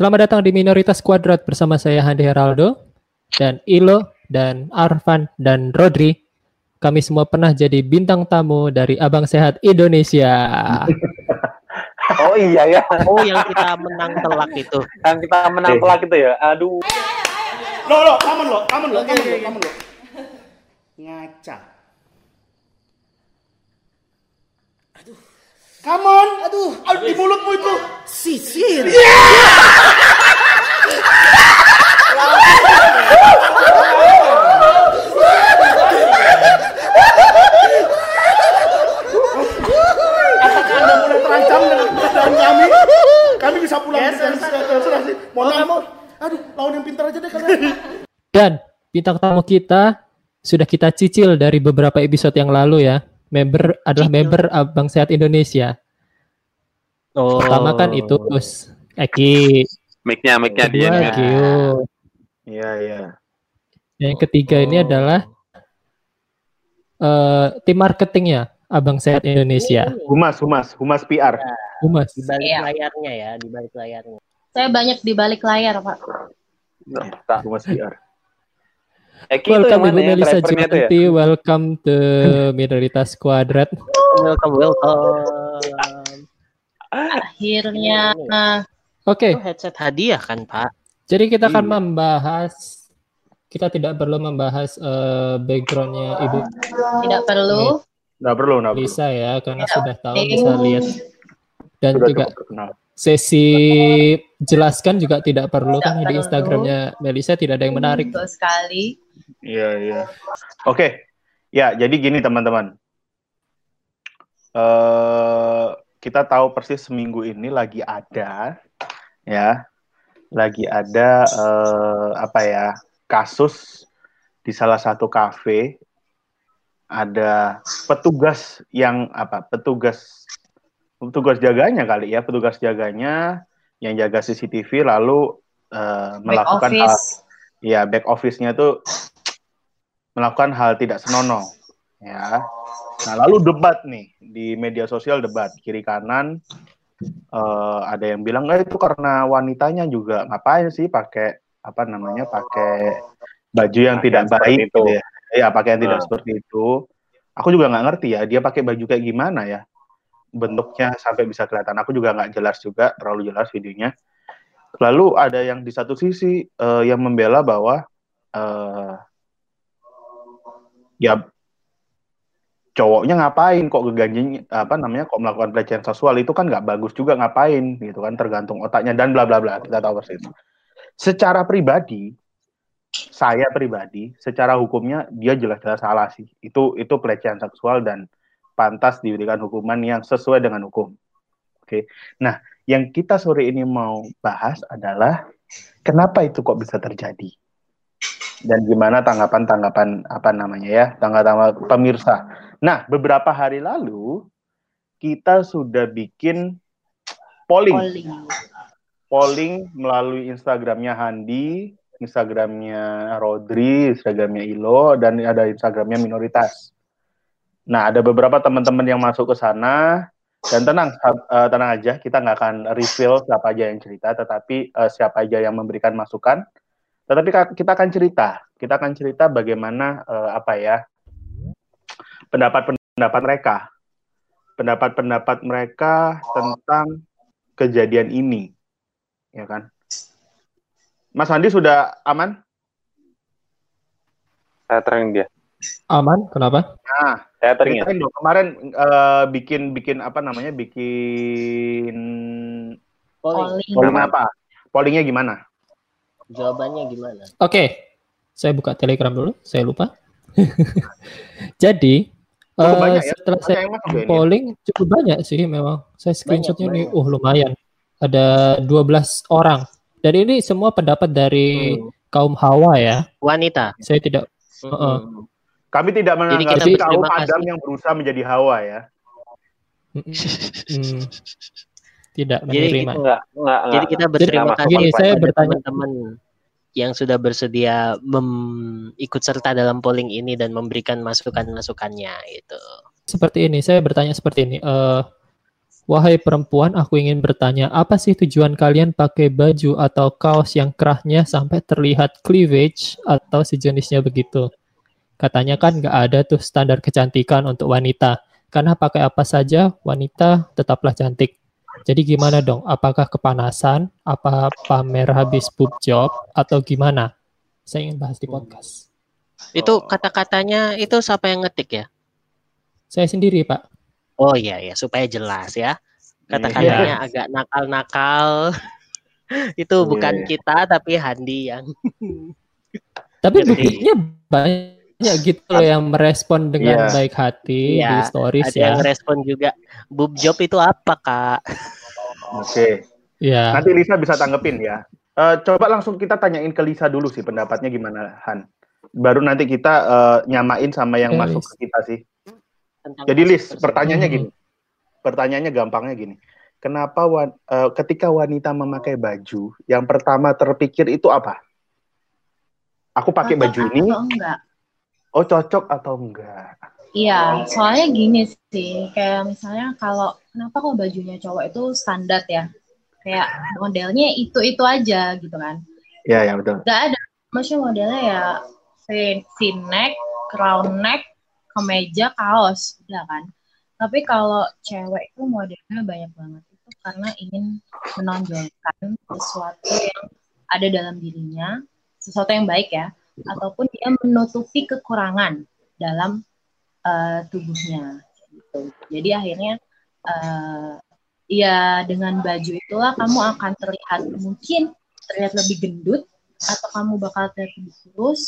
Selamat datang di Minoritas Kuadrat bersama saya Handi Heraldo dan Ilo dan Arfan dan Rodri. Kami semua pernah jadi bintang tamu dari Abang Sehat Indonesia. Oh iya ya. Oh yang kita menang telak itu. Yang kita menang telak itu ya. Aduh. Lo lo, kamu lo, kamu lo, kamu lo, kamu lo. Ngaca. Come on. Aduh, aduh di mulutmu itu. Sisir. Apakah Anda mulai terancam dengan keberadaan kami? Kami bisa pulang Yes, dengan yes, segala sih. Mohon maaf. Aduh, lawan yang pintar aja deh kalian. Dan bintang tamu kita sudah kita cicil dari beberapa episode yang lalu ya. Member adalah member Abang Sehat Indonesia. Oh. Pertama kan itu Gus Eki, Mic-nya, mic-nya dia. nih. Gio. Iya, iya. Yang ketiga ini Oh. adalah eh, tim marketingnya Abang Sehat Indonesia. Humas, humas, humas PR. Humas. Di balik Iya. layarnya ya, di balik layarnya. Saya banyak di balik layar, Pak. Nah, Humas PR. Eki itu yang Welcome mana Ibu ya? Melisa itu ya? Welcome to Minoritas Kuadrat. Welcome, welcome. Akhirnya Oke, Itu headset hadiah kan, Pak? jadi kita akan Iya. membahas, kita tidak perlu membahas eh, backgroundnya Ibu tidak perlu. Nggak perlu, nggak perlu. Lisa ya, karena Tidak sudah tahu bisa lihat. Dan Sudah juga cukup terkenal. Sesi jelaskan juga tidak perlu Tidak kan di perlu. Instagramnya Melisa tidak ada yang menarik. Betul sekali. Iya, iya. Oke. Ya, jadi gini teman-teman. Eh kita tahu persis seminggu ini lagi ada ya, lagi ada eh, apa ya kasus di salah satu kafe ada petugas yang apa petugas petugas jaganya kali ya petugas jaganya yang jaga CCTV lalu Back melakukan hal office. ya back office-nya tuh melakukan hal tidak senonoh ya nah lalu debat nih di media sosial debat kiri kanan eh, ada yang bilang eh itu karena wanitanya juga ngapain sih pakai apa namanya pakai baju yang Pakaian tidak baik itu. gitu ya ya pakaian tidak Nah. seperti itu aku juga nggak ngerti ya dia pakai baju kayak gimana ya bentuknya sampai bisa kelihatan. Aku juga nggak jelas juga terlalu jelas videonya. Lalu ada yang di satu sisi eh, yang membela bahwa eh, ya cowoknya ngapain? Kok keganjing apa namanya kok melakukan pelecehan seksual? Itu kan nggak bagus juga ngapain gitu kan tergantung otaknya dan bla bla bla kita tahu persis secara pribadi saya pribadi secara hukumnya dia jelas-jelas salah sih. Itu itu pelecehan seksual dan pantas diberikan hukuman yang sesuai dengan hukum oke nah yang kita sore ini mau bahas adalah kenapa itu kok bisa terjadi dan gimana tanggapan-tanggapan apa namanya ya tanggapan pemirsa. Nah beberapa hari lalu kita sudah bikin polling, Polling. polling melalui Instagramnya Handi, Instagramnya Rodri, Instagramnya Ilo, dan ada Instagramnya minoritas. Nah ada beberapa teman-teman yang masuk ke sana dan tenang eh, tenang aja kita nggak akan reveal siapa aja yang cerita, tetapi eh, siapa aja yang memberikan masukan. Tetapi kita akan cerita, kita akan cerita bagaimana eh, apa ya pendapat-pendapat mereka, pendapat-pendapat mereka tentang kejadian ini, ya kan? Mas Andi sudah aman? Saya tering dia. Aman? Kenapa? Nah, Saya ya. ceritain dong kemarin eh, bikin bikin apa namanya? Bikin Polling. Polling. apa? Pollingnya gimana? Jawabannya gimana? Oke, saya buka Telegram dulu. Saya lupa. Jadi Cukup eh, banyak ya? setelah saya ya ini? polling cukup banyak sih memang. Saya screenshotnya nih, uh lumayan. Ada 12 orang. Dan ini semua pendapat dari Hmm. kaum Hawa ya. Wanita. Saya tidak Mm-mm. Heeh. Kami tidak Jadi menanggapi kita kaum Adam yang berusaha menjadi Hawa ya. mm, tidak Jadi menerima. kita- Enggak, enggak, Jadi kita enggak. berterima kasih Gini, saya bertanya. teman-teman yang sudah bersedia mem- ikut serta dalam polling ini dan memberikan masukan-masukannya gitu. seperti ini. Saya bertanya seperti ini. eh Wahai perempuan, aku ingin bertanya, apa sih tujuan kalian pakai baju atau kaos yang kerahnya sampai terlihat cleavage atau sejenisnya begitu? Katanya kan nggak ada tuh standar kecantikan untuk wanita. Karena pakai apa saja, wanita tetaplah cantik. Jadi gimana dong? Apakah kepanasan? Apa pamer habis boob job? Atau gimana? Saya ingin bahas di podcast. Itu kata-katanya itu siapa yang ngetik ya? Saya sendiri, Pak. Oh iya ya, supaya jelas ya. Kata-katanya agak nakal-nakal. itu Iya, bukan iya. kita tapi Handi yang Tapi buktinya banyak gitu loh yang merespon dengan Iya. baik hati di Iya, stories ada ya. yang respon juga. Boob job itu apa, Kak? Oke. Ya. Nanti Lisa bisa tanggepin ya. Eh, coba langsung kita tanyain ke Lisa dulu sih pendapatnya gimana Han. Baru nanti kita eh, nyamain sama yang Oke, masuk Lis. ke kita sih. Tentang Jadi Lis, pertanyaannya Hmm. gini. Pertanyaannya gampangnya gini. Kenapa wan- eh, ketika wanita memakai baju, yang pertama terpikir itu apa? Aku pakai baju ini, atau enggak? Oh cocok atau enggak? Iya, soalnya gini sih, kayak misalnya kalau kenapa kok bajunya cowok itu standar ya? Kayak modelnya itu-itu aja gitu kan. Ya, ya betul. Gak ada, maksudnya modelnya ya V-neck, crown neck, kemeja, kaos, udah kan. Tapi kalau cewek itu modelnya banyak banget itu karena ingin menonjolkan sesuatu yang ada dalam dirinya, sesuatu yang baik ya, ataupun dia menutupi kekurangan dalam eh, tubuhnya. Gitu. Jadi akhirnya eh, ya dengan baju itulah kamu akan terlihat mungkin terlihat lebih gendut atau kamu bakal terlihat lebih kurus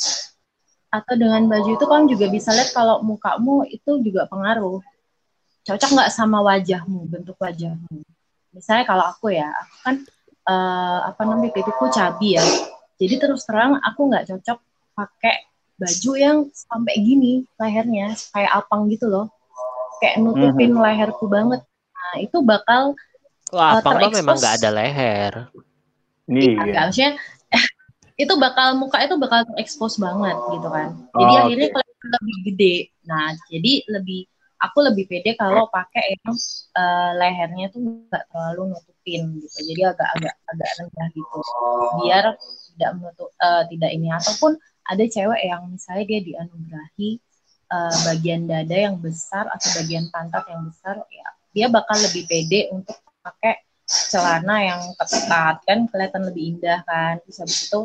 atau dengan baju itu kamu juga bisa lihat kalau mukamu itu juga pengaruh cocok nggak sama wajahmu bentuk wajahmu misalnya kalau aku ya aku kan eh, apa namanya pipiku cabi ya jadi terus terang aku nggak cocok pakai baju yang sampai gini lehernya kayak apang gitu loh kayak nutupin leherku banget nah itu bakal Wah, Eh, apa enggak memang terekspos. nggak ada leher. Nih, Iya, ya. maksudnya itu bakal muka itu bakal expose banget gitu kan. Jadi Oh, akhirnya oke. kelihatan lebih gede. Nah, jadi lebih aku lebih pede kalau pakai yang eh, lehernya tuh nggak terlalu nutupin gitu. Jadi agak-agak agak rendah gitu. Biar tidak menutup eh, tidak ini ataupun ada cewek yang misalnya dia dianugerahi eh, bagian dada yang besar atau bagian pantat yang besar ya dia bakal lebih pede untuk pakai celana yang ketat kan? Kelihatan lebih indah kan? Terus habis itu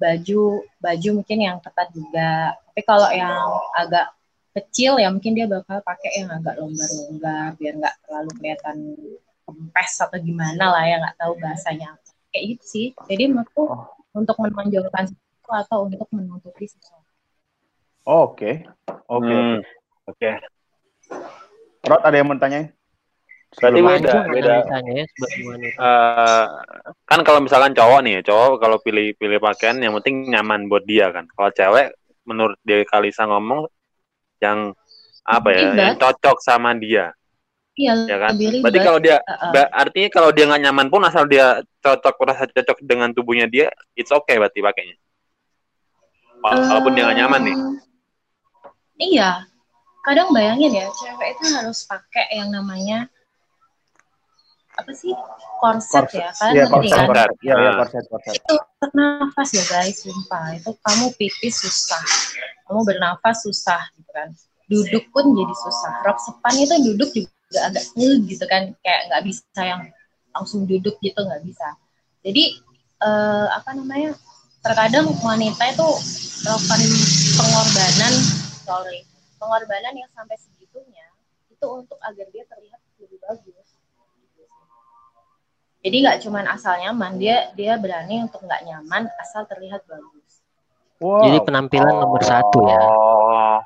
baju baju mungkin yang ketat juga. Tapi kalau yang agak kecil ya mungkin dia bakal pakai yang agak longgar-longgar biar nggak terlalu kelihatan kempes atau gimana lah ya nggak tahu bahasanya kayak gitu sih. Jadi menurutku untuk menonjolkan atau untuk menutupi sesuatu Oke, oke, Hmm. oke. Rod ada yang mau tanyain? Berarti beda, beda. ya. Eh, kan kalau misalkan cowok nih, cowok kalau pilih pilih pakaian yang penting nyaman buat dia kan. Kalau cewek, menurut dia Kalisa ngomong yang apa ya, Ribet. yang cocok sama dia, iya ya kan? lebih ribet Berarti kalau dia, Heeh. ba- artinya kalau dia nggak nyaman pun asal dia cocok, rasa cocok dengan tubuhnya dia, it's okay berarti pakainya. Wala- Walaupun dia nggak nyaman nih. Eh, Iya, kadang bayangin ya, cewek itu harus pakai yang namanya apa sih korset, Korset. ya, kalian Iya, ngerti korset, kan? korset. Iya, iya, Ah. korset, korset. Itu bernafas ya guys, sumpah. Itu kamu pipis susah, kamu bernafas susah gitu kan. Duduk pun jadi susah. Rok sepan itu duduk juga agak ngeh gitu kan, kayak nggak bisa yang langsung duduk gitu nggak bisa. Jadi eh, apa namanya? Terkadang wanita itu melakukan pengorbanan, sorry, pengorbanan yang sampai segitunya itu untuk agar dia terlihat lebih bagus. Jadi nggak cuman asal nyaman, dia dia berani untuk nggak nyaman asal terlihat bagus. Wow. Jadi penampilan nomor satu ya. Oh,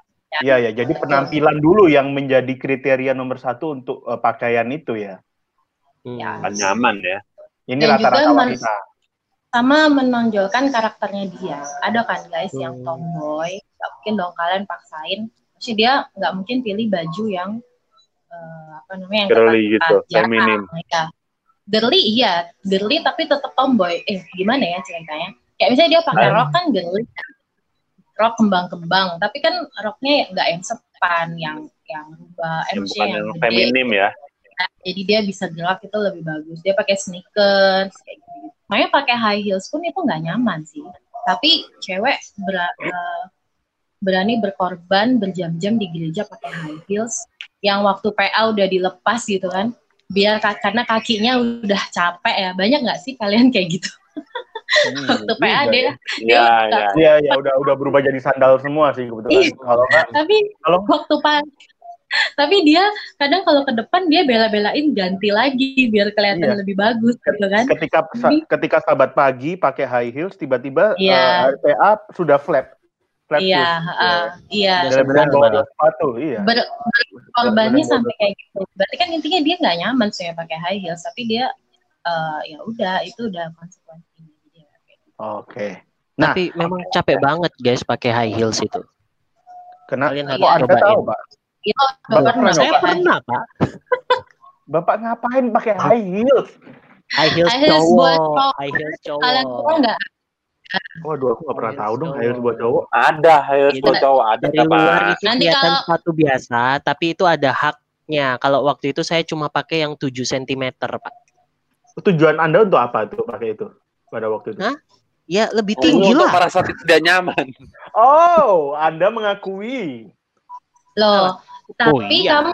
Iya, ya. Jadi penampilan dulu yang menjadi kriteria nomor satu untuk eh, pakaian itu ya. Hmm. Ya. kan nyaman ya. Ini rata-rata wanita. Sama menonjolkan karakternya dia. Ada kan guys yang Hmm. tomboy, nggak mungkin dong kalian paksain. Maksudnya dia nggak mungkin pilih baju yang eh, apa namanya yang Girly gitu, feminim. ya. Girly iya, girly tapi tetap tomboy. Eh gimana ya ceritanya? Kayak misalnya dia pakai rok kan girly, rok kembang-kembang, tapi kan roknya nggak yang sepan, yang yang rubah, Yang bukan yang gede. feminim ya. Ya. jadi dia bisa gerak itu lebih bagus dia pakai sneakers kayak gitu makanya pakai high heels pun itu nggak nyaman sih tapi cewek ber- uh, berani berkorban berjam-jam di gereja pakai high heels yang waktu PA udah dilepas gitu kan biar karena kakinya udah capek ya banyak nggak sih kalian kayak gitu Hmm, waktu PA dia ya. Iya, iya. Iya, ya udah udah berubah jadi sandal semua sih kebetulan. Iya. Kalau enggak tapi Kalau- waktu pas tapi dia kadang kalau ke depan dia bela-belain ganti lagi biar kelihatan Iya. lebih bagus gitu kan ketika ketika sahabat pagi pakai high heels tiba-tiba Iya. eh, RPA sudah flap. Flap iya shoes. uh, iya bawa malah. sepatu, iya. ber, korbannya sampai kayak gitu berarti kan intinya dia nggak nyaman sih pakai high heels tapi dia eh, ya udah itu udah konsekuensinya dia Oke. Nah, Tapi memang capek banget guys pakai high heels itu. kena Kalian harus Anda cobain. tahu, Pak? Itu Bapak pernah Saya high- pernah pak. Bapak ngapain pakai high heels? High heels High heels buat cowok. High heels kalian cowok. tahu nggak Waduh, aku nggak pernah High tahu heels dong high heels cowok. buat cowok. Ada, ayo Iya. buat cowok ada Dari apa? luar itu Nanti kelihatan kalau- sepatu biasa, tapi itu ada haknya. Kalau waktu itu saya cuma pakai yang 7 cm pak. Tujuan Anda untuk apa tuh pakai itu pada waktu itu? Hah? Ya lebih Oh, tinggi untuk lah. merasa tidak nyaman. Oh, Anda mengakui. loh tapi oh iya. kamu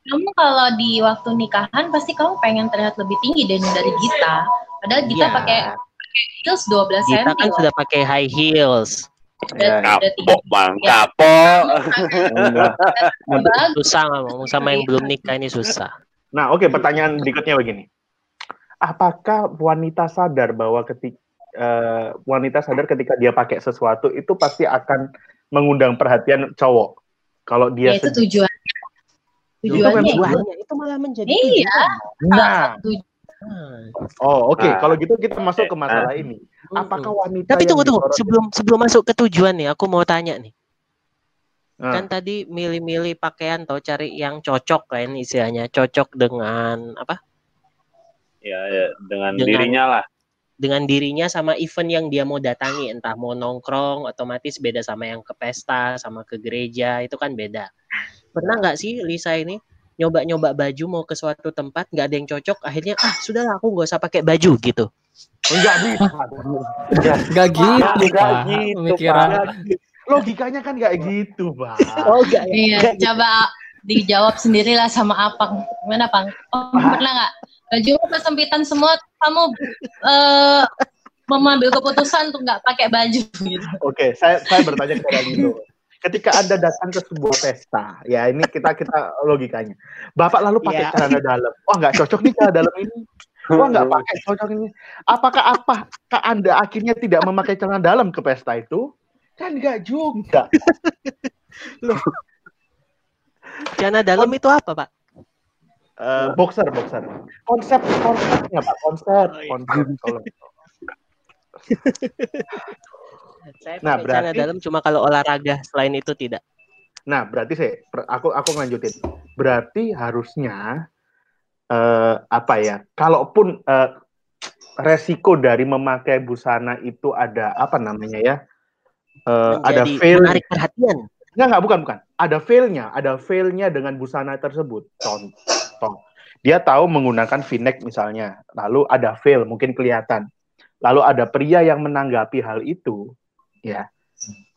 kamu kalau di waktu nikahan pasti kamu pengen terlihat lebih tinggi dari dari Gita padahal Gita Iya. pakai heels 12 cm Kita kan loh. sudah pakai high heels. Ya, tinggi. Kapok bang, Ya. kapok. Susah ngomong sama yang belum nikah ini susah. Nah, oke, pertanyaan berikutnya begini. Apakah wanita sadar bahwa ketika wanita sadar ketika dia pakai sesuatu itu pasti akan mengundang perhatian cowok? Kalau dia ya itu sedih. tujuannya Itu itu. Itu malah menjadi iya tujuan. Nah, tujuan. oh oke, Nah. kalau gitu kita masuk ke masalah ini. Mm-mm. Apakah wanita Tapi tunggu tunggu sebelum sebelum masuk ke tujuan nih, aku mau tanya nih. Nah, Kan tadi milih-milih pakaian atau cari yang cocok kan istilahnya, cocok dengan apa? Ya, ya, dengan, Dengan- dirinya lah. Dengan dirinya sama event yang dia mau datangi, entah mau nongkrong, otomatis beda sama yang ke pesta, sama ke gereja, itu kan beda. Pernah nggak sih Lisa ini nyoba-nyoba baju mau ke suatu tempat nggak ada yang cocok, akhirnya ah sudahlah aku nggak usah pakai baju gitu. enggak bisa. Gak gitu, Enggak Pak. gitu, Pemikiran. Logikanya kan nggak gitu, Pak. Oh enggak ya? iya coba dijawab sendirilah sama Apang gimana Pang oh, pernah nggak baju kesempitan semua kamu eh mengambil keputusan untuk nggak pakai baju gitu Oke, saya saya bertanya kepada Lino. Ketika Anda datang ke sebuah pesta, ya ini kita kita logikanya. Bapak lalu pakai Iya. celana dalam. Wah, nggak cocok nih celana dalam ini. Wah, nggak pakai cocok ini. Apakah apakah Anda akhirnya tidak memakai celana dalam ke pesta itu? Kan nggak juga. Celana dalam itu apa, Pak? Eh, boxer, boxer. Konsep konsepnya Pak, konsep, konsep. Tolong. Saya Nah, berarti- dalam cuma kalau olahraga, selain itu tidak. Nah, berarti saya aku aku ngelanjutin. Berarti harusnya eh apa ya? Kalaupun eh, resiko dari memakai busana itu ada apa namanya ya? Eh, ada fail. menarik perhatian. Enggak, enggak, bukan, bukan. Ada failnya, ada failnya dengan busana tersebut. Contoh, dia tahu menggunakan v-neck misalnya, lalu ada fail, mungkin kelihatan. Lalu ada pria yang menanggapi hal itu, ya.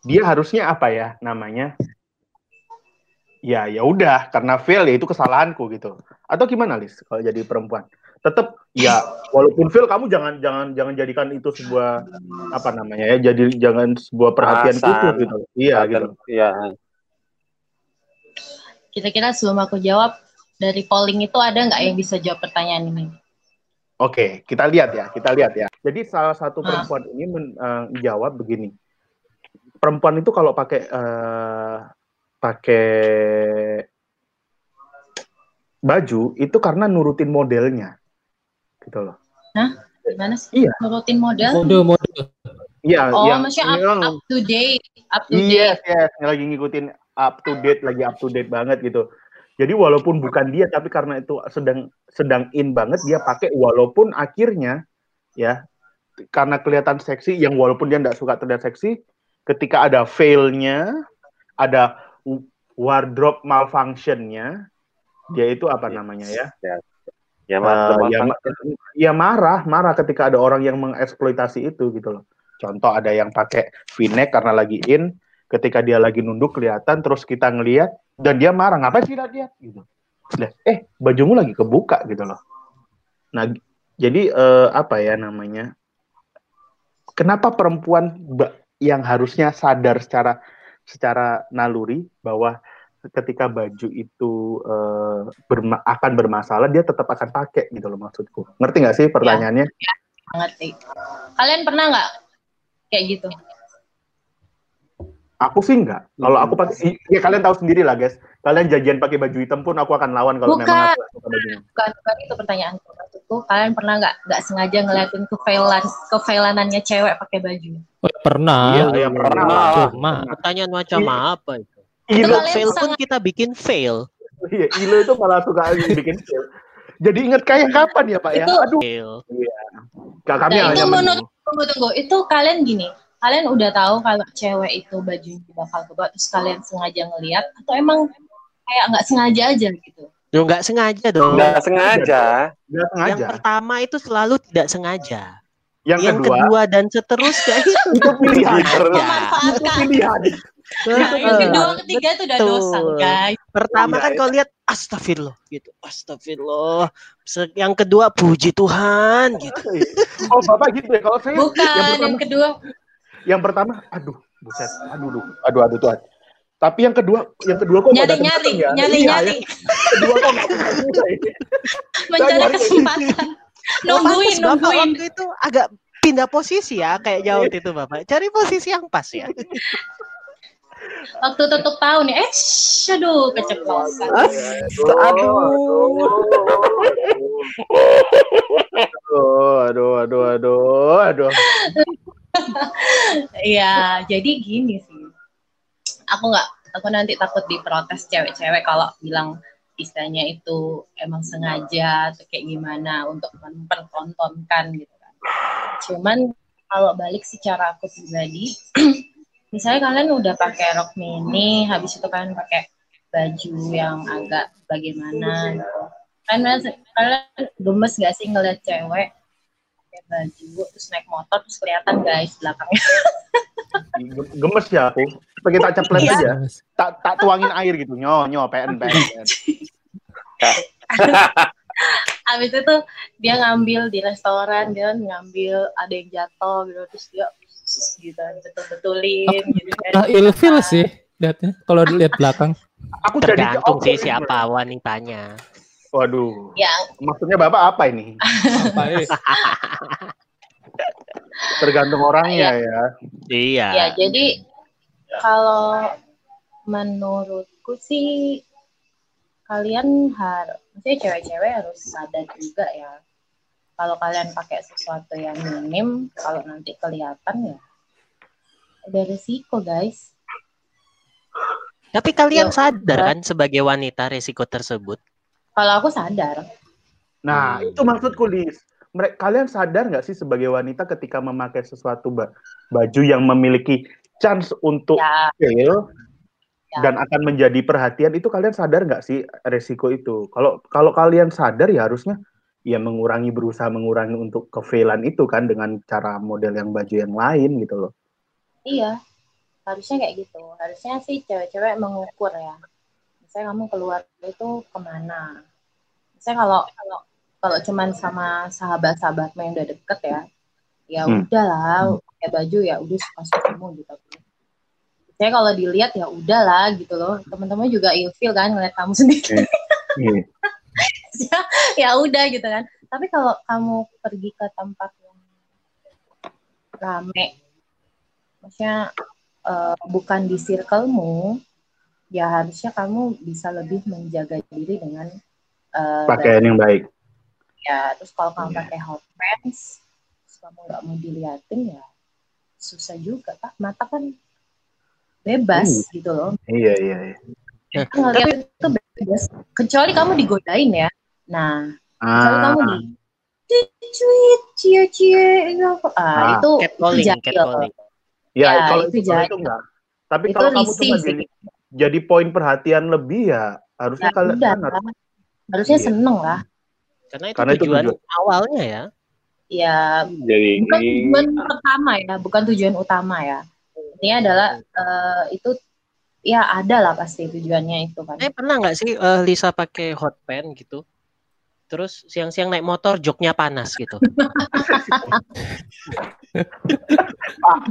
Dia harusnya apa ya namanya? Ya, ya udah, karena fail ya itu kesalahanku gitu. Atau gimana, Lis? Kalau jadi perempuan, tetap ya walaupun fail kamu jangan jangan jangan jadikan itu sebuah apa namanya ya jadi jangan sebuah perhatian Alasan. khusus gitu iya gitu Iya. kira-kira sebelum aku jawab dari polling itu ada nggak yang bisa jawab pertanyaan ini Oke, kita lihat ya, kita lihat ya. Jadi salah satu Ah. perempuan ini men- eh, jawab begini. Perempuan itu kalau pakai eh, pakai baju itu karena nurutin modelnya, gitu loh. gimana sih Iya. nurutin model Mode-mode. Iya, oh yang maksudnya yang- up, up to date up to Yes, date yes, yang lagi ngikutin up to date, lagi up to date banget gitu. Jadi walaupun bukan dia, tapi karena itu sedang sedang in banget, dia pakai walaupun akhirnya ya karena kelihatan seksi, yang walaupun dia nggak suka terlihat seksi, ketika ada failnya, ada wardrobe malfunctionnya, dia itu apa namanya ya? Ya mas, ya, ya marah, marah ketika ada orang yang mengeksploitasi itu gitu loh. Contoh ada yang pakai v-neck karena lagi in, ketika dia lagi nunduk kelihatan, terus kita ngelihat dan dia marah, ngapain sih lihat gitu. Eh bajumu lagi kebuka gitu loh. Nah, jadi eh, apa ya namanya? Kenapa perempuan yang harusnya sadar secara secara naluri bahwa ketika baju itu eh, berma- akan bermasalah dia tetap akan pakai gitu loh maksudku ngerti nggak sih pertanyaannya ngerti. Kalian pernah nggak kayak gitu? aku sih enggak kalau aku pakai ya kalian tahu sendiri lah guys kalian janjian pakai baju hitam pun aku akan lawan kalau Bukan. memang aku Bukan, bukan itu pertanyaanku. Maksudku, kalian pernah nggak nggak sengaja ngeliatin kefailan kefailanannya cewek pakai baju? Oh, ya pernah. iya iya pernah Cuma Pertanyaan macam Iya. apa itu? Ilo, Fail pun sangat- kita bikin fail. iya, Ilo itu malah suka bikin fail. Jadi ingat kayak kapan ya Pak ya? Itu- Aduh, Fail. Kak, kami Nah, itu hanya menurut tunggu tunggu itu kalian gini kalian udah tahu kalau cewek itu bajunya bakal kebak terus kalian sengaja ngeliat atau emang kayak nggak sengaja aja gitu Lu nggak sengaja dong. nggak sengaja. Nggak Yang sengaja. pertama itu selalu tidak sengaja. Yang, Yang kedua, kedua dan seterusnya itu pilihan. itu memanfaatkan pilihan. nah, yang Betul. kedua ketiga itu udah dosa guys Pertama kan kau lihat astagfirullah gitu. Astagfirullah. Yang kedua puji Tuhan gitu. Oh, Bapak gitu ya. Kalau saya bukan yang yang, pertama, kedua yang pertama, aduh, buset, aduh, aduh, aduh, aduh Tuhan. Tapi yang kedua, yang kedua kok nggak nyari nyari ya? nyari Iya, nyari yang kedua kok ya? mencari kesempatan Oh, nungguin pantas Bapak nungguin waktu itu agak pindah posisi ya kayak jauh itu Bapak. Cari posisi yang pas ya. waktu tutup tahun ya eh aduh keceplosan Aduh, aduh, aduh, aduh, aduh, aduh. Iya, jadi gini sih. Aku nggak, aku nanti takut diprotes cewek-cewek kalau bilang istilahnya itu emang sengaja atau kayak gimana untuk mempertontonkan gitu kan. Cuman kalau balik secara aku pribadi, misalnya kalian udah pakai rok mini, habis itu kalian pakai baju yang agak bagaimana gitu. Kalian, kalian gemes gak sih ngeliat cewek pakai baju terus naik motor terus kelihatan guys belakangnya Gemes ya aku. Pengen tak ceplet Iya. aja. Tak tak tuangin air gitu. Nyo, nyo, pen, pen. pen. Abis itu dia ngambil di restoran, dia ngambil ada yang jatuh gitu, terus dia gitu betul-betulin gitu kan. ah, ilfil sih lihatnya kalau dilihat belakang. Aku jadi Tergantung oh, sih siapa wanitanya. Waduh. Ya, Maksudnya Bapak apa ini? Apa ini? Tergantung orangnya ya. Iya. ya jadi kalau menurutku sih kalian harus, maksudnya cewek-cewek harus sadar juga ya. Kalau kalian pakai sesuatu yang minim, kalau nanti kelihatan ya ada resiko guys. Tapi kalian Yo, sadar kan sebagai wanita resiko tersebut? Kalau aku sadar, Nah, Hmm. itu maksudku, Lis. Mereka, kalian sadar nggak sih sebagai wanita ketika memakai sesuatu ba- baju yang memiliki chance untuk ya fail Ya. dan akan menjadi perhatian itu kalian sadar nggak sih resiko itu? Kalau kalau kalian sadar ya harusnya ya mengurangi berusaha mengurangi untuk kefailan itu kan dengan cara model yang baju yang lain gitu loh. Iya, harusnya kayak gitu. Harusnya sih cewek-cewek mengukur ya. Misalnya kamu keluar itu ke mana? Misalnya kalau kalau kalau cuman sama sahabat-sahabatmu yang udah deket ya, ya Hmm. udahlah, pakai baju ya udah suka kamu gitu. Saya kalau dilihat ya udahlah gitu loh. Teman-teman juga ilfil kan ngeliat kamu sendiri. Iya. Ya, ya udah gitu kan. Tapi kalau kamu pergi ke tempat yang rame, maksudnya eh, bukan di circlemu, ya harusnya kamu bisa lebih menjaga diri dengan eh, Pakaian yang baik. ya. Terus kalau kamu Iya. pakai hot pants, terus kamu nggak mau diliatin ya susah juga pak. Mata kan bebas gitu loh. Iya iya. iya. Ngeliat itu bebas. Kecuali kamu digodain ya. Nah, Kalau kamu Ah, di cuit, cie cie, itu apa? Ah, Ah, itu Catcalling, jahil. catcalling. ya, ya, kalau itu itu, enggak. Tapi Itu kalau kamu cuma sih. jadi, jadi poin perhatian lebih ya harusnya Ya kalian udah, kan harus harusnya Iya. seneng lah. Karena itu Karena itu tujuan tujuan. awalnya ya. Ya Jadi bukan tujuan pertama ya, bukan tujuan utama ya. Intinya adalah eh, itu ya ada lah pasti tujuannya itu kan. Eh pernah nggak sih eh, Lisa pakai hot pen gitu? Terus siang-siang naik motor joknya panas gitu.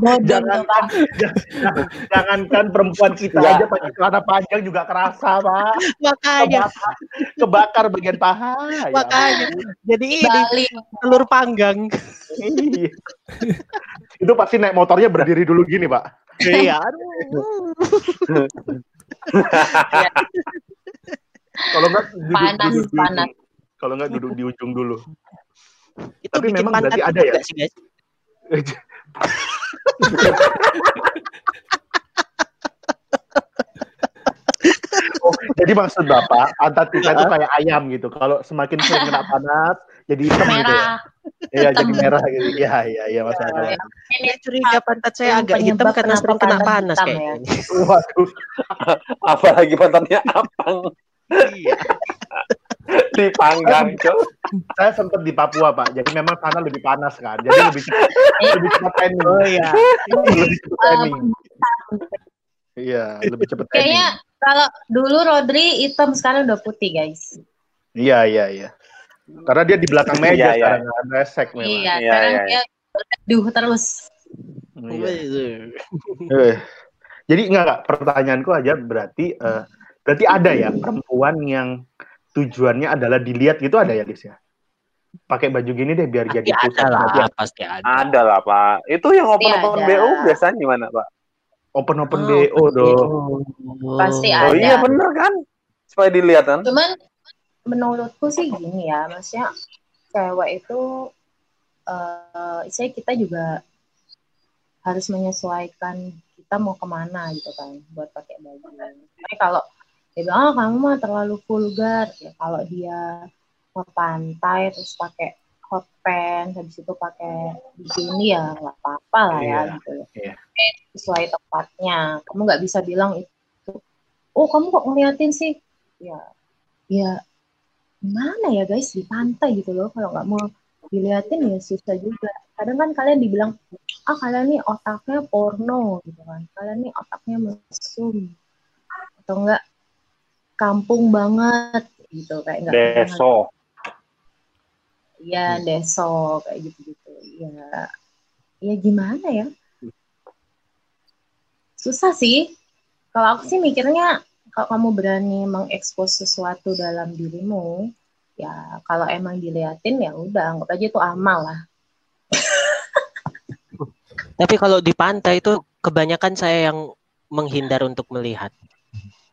Bodoh Jangan tuh, Pak. jangan- jangankan perempuan kita Nggak. aja pakai celana panjang juga kerasa, Pak. Makanya, Kebakar, kebakar bagian paha. Ya makanya. Jadi ini telur panggang. Iya. Itu pasti naik motornya berdiri dulu gini, Pak. Iya. aduh. Kalau enggak Panas, panas. Kalau enggak duduk di ujung dulu. Itu Tapi memang berarti ada ya? sih, guys. Oh, jadi maksud Bapak, pantat kita itu kayak ayam gitu. Kalau semakin sering kena panas, jadi hitam gitu. ya? Merah. Iya, hitam. jadi merah gitu. Iya, iya, iya masalah. Ya, Saya Ini curiga pantat saya agak hitam karena sering kena panas hitam kayak ya? gini. Waduh, apalagi pantatnya abang Iya. Dipanggang, Cok. saya sempat di Papua, Pak. Jadi memang sana lebih panas kan. Jadi lebih cepat, lebih cepat tanning. Oh iya. lebih cepat eh, tanning. Iya, lebih cepat tanning. kayaknya kalau dulu Rodri hitam sekarang udah putih guys. Iya, iya, iya. Karena dia di belakang meja Iya, iya. sekarang kan resek memang. Iya, Iya, sekarang iya, dia berteduh terus. Iya. Eh, Jadi enggak, enggak, pertanyaanku aja berarti eh, berarti ada ya perempuan yang tujuannya adalah dilihat gitu ada ya, Lis ya? Pakai baju gini deh biar Pasti jadi ada pusat lah, perhatian. pasti ada. Ada lah, Pak. Itu yang open-open ada. BO biasanya gimana, Pak? Open-open Oh, BO dong. Pasti Oh ada. iya bener kan? Supaya dilihat kan? Cuman menurutku sih gini ya, maksudnya cewek itu eh saya kita juga harus menyesuaikan kita mau ke mana gitu kan buat pakai baju. Tapi kalau dia bilang ah kamu mah terlalu vulgar ya kalau dia mau pantai terus pakai hot pants habis itu pakai bikini ya nggak apa-apa lah ya Iya, gitu ya. iya. Sesuai tempatnya. Kamu nggak bisa bilang itu oh kamu kok ngeliatin sih ya ya gimana ya guys di pantai gitu loh kalau nggak mau diliatin ya susah juga kadang kan kalian dibilang ah kalian nih otaknya porno gitu kan kalian nih otaknya mesum atau enggak kampung banget gitu kayak enggak pernah Deso. Iya, deso kayak gitu-gitu. Ya, ya gimana ya? Susah sih. Kalau aku sih mikirnya kalau kamu berani mengekspos sesuatu dalam dirimu, ya kalau emang diliatin ya udah anggap aja itu amal lah. Tapi kalau di pantai itu kebanyakan saya yang menghindar untuk melihat.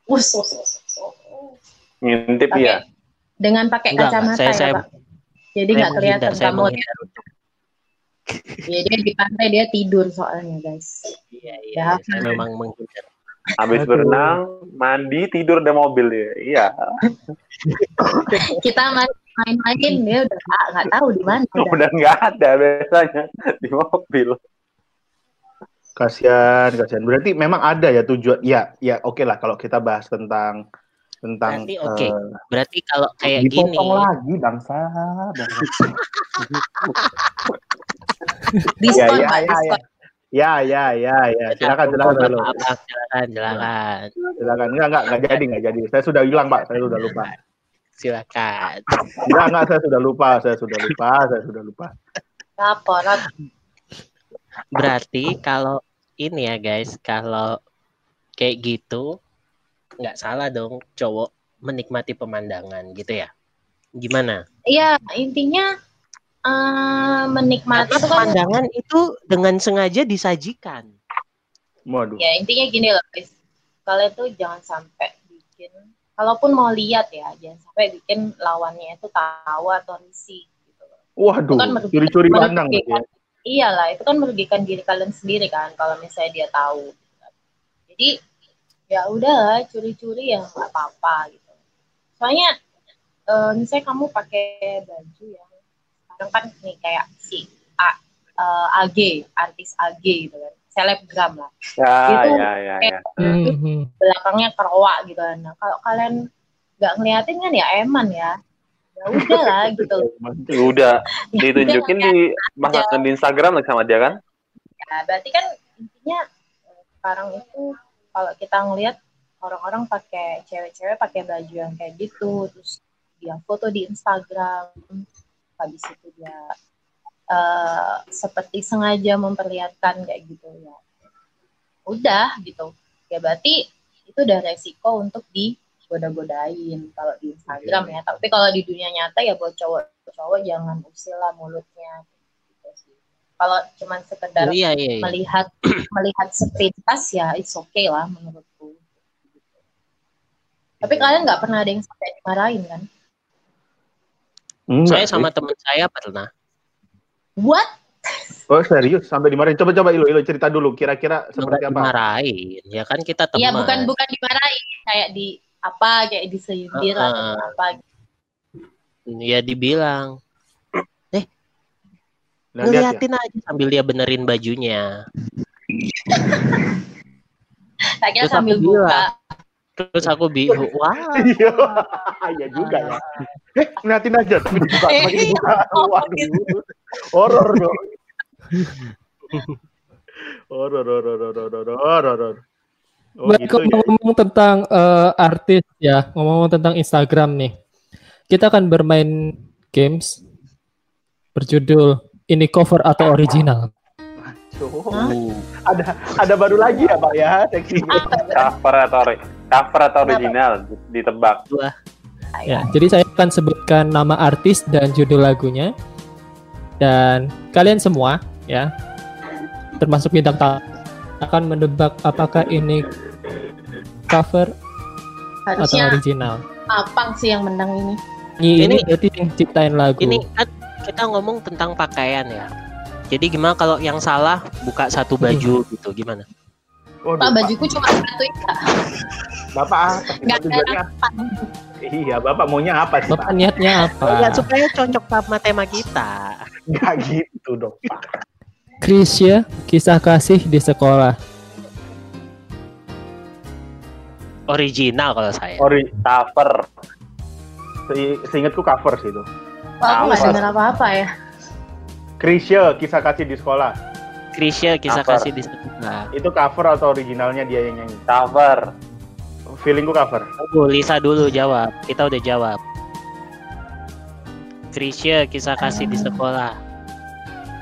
Us, us, us, us. Ngintip Pakai- ya. Dengan pakai Enggak, kacamata Saya- ya, saya- Pak. Jadi nggak kelihatan saya kamu. Ya, dia di pantai dia tidur soalnya, guys. Iya, iya, Ya. saya memang menghindar. Habis Aduh. berenang, mandi, tidur di mobil ya. Iya. Kita main- main-main dia udah nggak tahu di mana. udah. Udah nggak ada biasanya di mobil. Kasihan, kasihan. Berarti memang ada ya tujuan. Ya, ya oke lah kalau kita bahas tentang tentang Berarti oke. eh, Berarti kalau kayak gini, dipotong lagi bangsa. bangsa. Diskon, ya, Pak, ya, diskon. Ya, ya, ya, ya. Silakan, Maaf, silakan dulu. silakan, silakan, Silakan. Enggak, enggak, enggak jadi, enggak jadi. Saya sudah hilang, Pak. Saya sudah lupa. silakan. Enggak, enggak, saya sudah lupa. Saya sudah lupa, saya sudah lupa. Apa? Berarti kalau ini ya guys, kalau kayak gitu nggak salah dong cowok menikmati pemandangan gitu ya. Gimana? Iya, intinya eh menikmati Karena itu kan pemandangan itu dengan sengaja disajikan. Waduh. ya intinya gini loh guys. Kalian tuh jangan sampai bikin kalaupun mau lihat ya, jangan sampai bikin lawannya itu tahu atau risih gitu loh. Waduh, merugikan- curi-curi pandang gitu ya. Iyalah, itu kan merugikan diri kalian sendiri kan kalau misalnya dia tahu. kan. Jadi ya udahlah curi-curi ya nggak apa-apa gitu. Soalnya eh, misalnya kamu pakai baju yang sekarang kan nih kayak si A, eh, AG, artis AG gitu kan, selebgram lah. Ya, Itu ya, ya, ya. Mhm. belakangnya kerwa gitu kan. Nah, kalau kalian nggak ngeliatin kan ya eman ya ya udah lah gitu Ya udah Ya ditunjukin udah, di pasang di Instagram sama dia kan? ya berarti kan intinya eh, sekarang itu kalau kita ngelihat orang-orang pakai cewek-cewek pakai baju yang kayak gitu terus dia foto di Instagram habis itu dia eh, seperti sengaja memperlihatkan kayak gitu ya. Udah gitu. Ya berarti itu udah resiko untuk digoda-godain kalau di Instagram ya. Tapi kalau di dunia nyata ya buat cowok-cowok jangan usil lah mulutnya kalau cuman sekedar Oh, iya iya. iya. melihat melihat sepintas ya it's okay lah menurutku. Tapi kalian nggak pernah ada yang sampai dimarahin kan? Enggak Saya sih. sama teman saya pernah. What? Oh serius sampai dimarahin. Coba coba Ilo Ilo cerita dulu kira-kira seperti Enggak apa? dimarahin. Ya kan kita teman. Iya bukan bukan dimarahin kayak di apa kayak disindir Heeh. atau apa. Ya dibilang. Nah, lihat ya. Ngeliatin aja sambil dia benerin bajunya. Kira Terus sambil aku buka. bilang. Terus aku bingung. Wah. Iya, iya juga ya. Eh, ngeliatin aja tapi dibuka, tapi dibuka. Waduh, horor dong. Horor, horor, horor, horor, horor. Oh Baik, gitu ya. ngomong-ngomong tentang eh, artis ya, ngomong-ngomong tentang Instagram nih. Kita akan bermain games berjudul ini cover atau original. Tuh, Ada ada baru lagi ya Pak ya. Cover atau cover atau original ditebak. Ya, jadi saya akan sebutkan nama artis dan judul lagunya. Dan kalian semua ya, termasuk bintang tamu akan menebak apakah ini cover atau Harusnya original. Apang sih yang menang ini. Ini, ini Ini- berarti yang ciptain lagu. Ini kan kita ngomong tentang pakaian ya. Jadi gimana kalau yang salah buka satu baju gitu gimana? Waduh, Pak bajuku cuma satu ya. Bapak ah, Nggak ada. Iya, Bapak maunya apa sih, Bapak Pak? niatnya apa? Oh, ya supaya cocok sama tema kita. Enggak gitu dong, Pak. Krisya, kisah kasih di sekolah. Original kalau saya. Ori Cover. se- seingatku cover sih itu. Wah, aku nggak dengar apa-apa ya. Krisya, kisah kasih di sekolah. Krisya kisah Cover. kasih di sekolah. Itu cover atau originalnya dia yang nyanyi? Cover. Feelingku cover. Tunggu, Lisa dulu jawab. Kita udah jawab. Krisya kisah kasih di sekolah.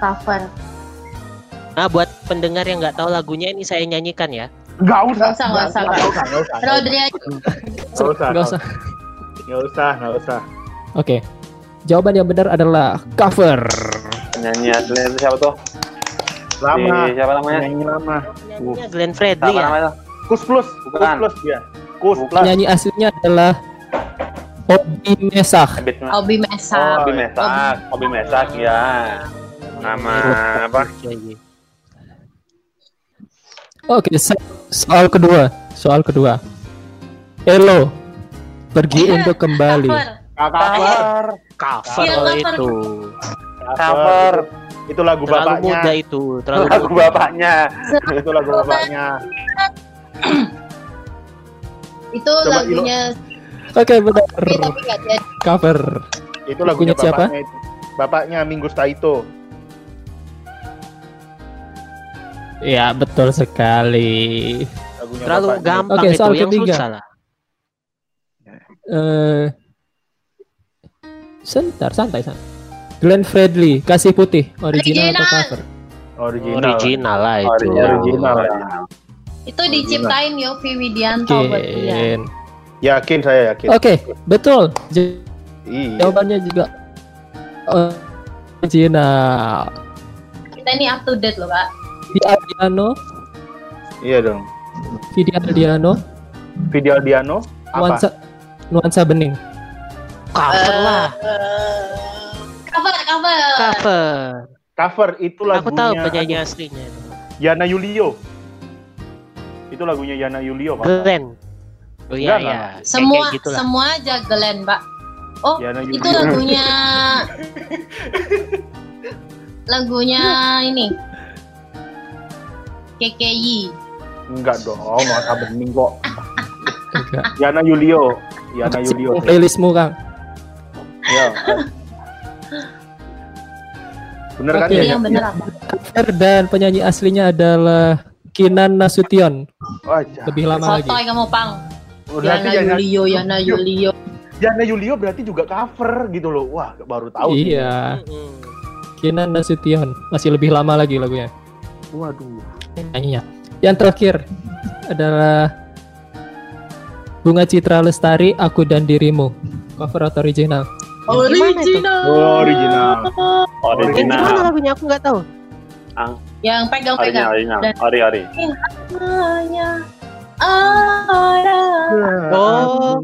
Cover. Nah, buat pendengar yang nggak tahu lagunya ini saya nyanyikan ya. Enggak Nggak usah, nggak usah. Enggak usah, enggak usah. Rodri aja. Enggak usah. Nggak usah. Enggak usah, enggak usah. Oke. Jawaban yang benar adalah cover. Penyanyi aslinya itu siapa tuh? Lama. Si, siapa namanya? Nyanyi lama. Nyanyinya Glenn Fredly Siapa ya. namanya? Kus plus, kus Bukan. plus dia. Kus plus. Penyanyi aslinya adalah Obi. Habit Obi Mesa. Hobi Mesak, Hobi Mesak ya. Nama apa? Oke, so- soal kedua. Soal kedua. Elo pergi untuk kembali. Cover. Cover. Cover Iya, kalau cover. itu. Cover. Itu lagu Terlalu bapaknya. muda itu. Terlalu Lagu muda. bapaknya. Itu lagu bapaknya. Itu Coba, lagunya Oke, benar. tapi tapi nggak jadi. Cover. Itu lagunya siapa? bapaknya itu. Bapaknya Minggu Staito. Ya, betul sekali. Lagunya Terlalu bapaknya. gampang Oke, itu soal yang ketiga. susah lah. Eh Sebentar, santai, santai. Glenn Fredly, kasih putih, original atau Original. cover? Original. Original lah itu. Original. Original. Itu diciptain Yofi Widianto buat dia. Yakin. Yakin saya yakin. Oke, betul. J- Iya. Jawabannya juga original. Kita ini up to date loh, Pak. Di Aldiano, Iya dong. Vidi Aldiano, Video Diano apa? nuansa nuansa bening. Cover lah. Eh, cover, cover. Cover. Cover itu Aku tahu lagunya penyanyi aslinya itu. Yana Yulio. Itu lagunya Yana Yulio kan? Glenn. Oh iya iya. Semua Kayak gitu semua aja Glenn, Pak. Oh, Yana Yulio. itu lagunya lagunya ini KKI Enggak dong, nuansa bening kok. Yana Yulio. Yana Yulio. Playlistmu Kang. Ya. Bener kan ya? yang bener apa? Cover dan penyanyi aslinya adalah Kinan Nasution. Oh, ja- Lebih lama lagi. Sotoy kamu pang. berarti Yana Yana, Yulio, Yana Yulio. Yana Yulio berarti juga cover gitu loh. Wah, baru tahu. sih. Iya, Mm-mm. Kinan Nasution. Masih lebih lama lagi lagunya. Waduh. Nyanyinya. Yang terakhir adalah Bunga Citra Lestari, Aku dan Dirimu. Cover atau original? Original. Oh, original. Yang gimana Original. lagunya aku nggak tahu. Yang pegang-pegang. Original, original. Ori, ori. Hanya ada. Oh,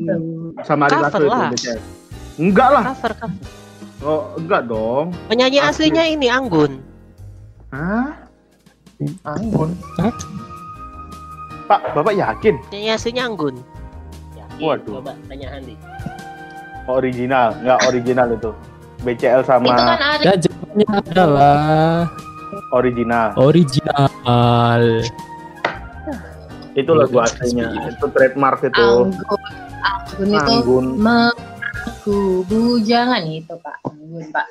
Sama Ari Cover Lasso itu. Enggak lah. cover cover. Oh, enggak dong. Penyanyi Asli. aslinya ini Anggun. Hah? Anggun. Hah? Pak, Bapak yakin? Penyanyi aslinya Anggun. Yakin? Waduh. Coba tanya Handi. Original, enggak original itu. BCL sama Itu kan. Dan jawabannya adalah original. original. Itu lagu aslinya. Itu trademark itu. Anggun. Anggun itu Anggun. mengaku bujangan itu Pak. Anggun Pak.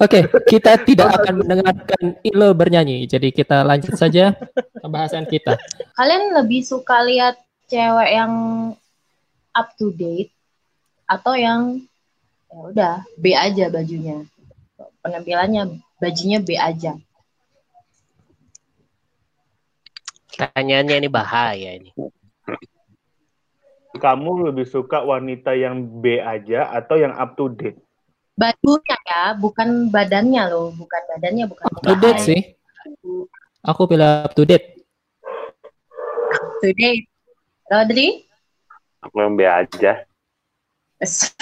Oke, kita tidak akan mendengarkan Ilo bernyanyi. Jadi kita lanjut saja pembahasan kita. Kalian lebih suka lihat cewek yang up to date atau yang ya udah B aja bajunya. Penampilannya bajunya B aja. Pertanyaannya ini bahaya ini. Kamu lebih suka wanita yang B aja atau yang up to date? Bajunya ya, bukan badannya loh, bukan badannya, bukan Up to date sih. Aku pilih up to date. Up to date. Rodri? Aku yang B aja.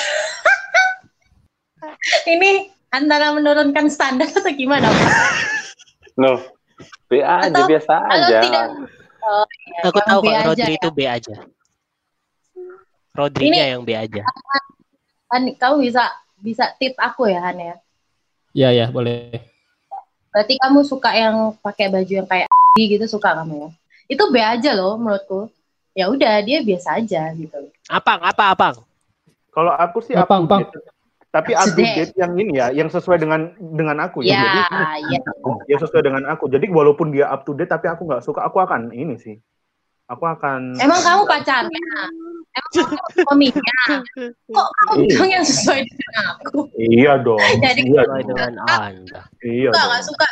Ini antara menurunkan standar atau gimana? Pak? Loh, B aja, Atau- biasa aja. tidak, oh, ya, Aku tahu kalau Rodri ya. itu B aja. Rodrinya yang B aja. Han, kamu bisa bisa tip aku ya Han ya. Ya ya boleh. Berarti kamu suka yang pakai baju yang kayak gitu suka kamu ya? Itu B aja loh menurutku. Ya udah dia biasa aja gitu. Apang, apa apang? Kalau aku sih Apang, up to Pang. date. Tapi Up up to to date. date yang ini ya, yang sesuai dengan dengan aku ya. Ya, Jadi ya. ya sesuai dengan aku. Jadi walaupun dia up to date tapi aku nggak suka, aku akan ini sih. Aku akan Emang kamu pacarnya? Emang kamu suaminya? Kok kamu Iya. bilang yang sesuai dengan aku? Iya dong. Jadi iya dengan Anda. Iya nggak suka?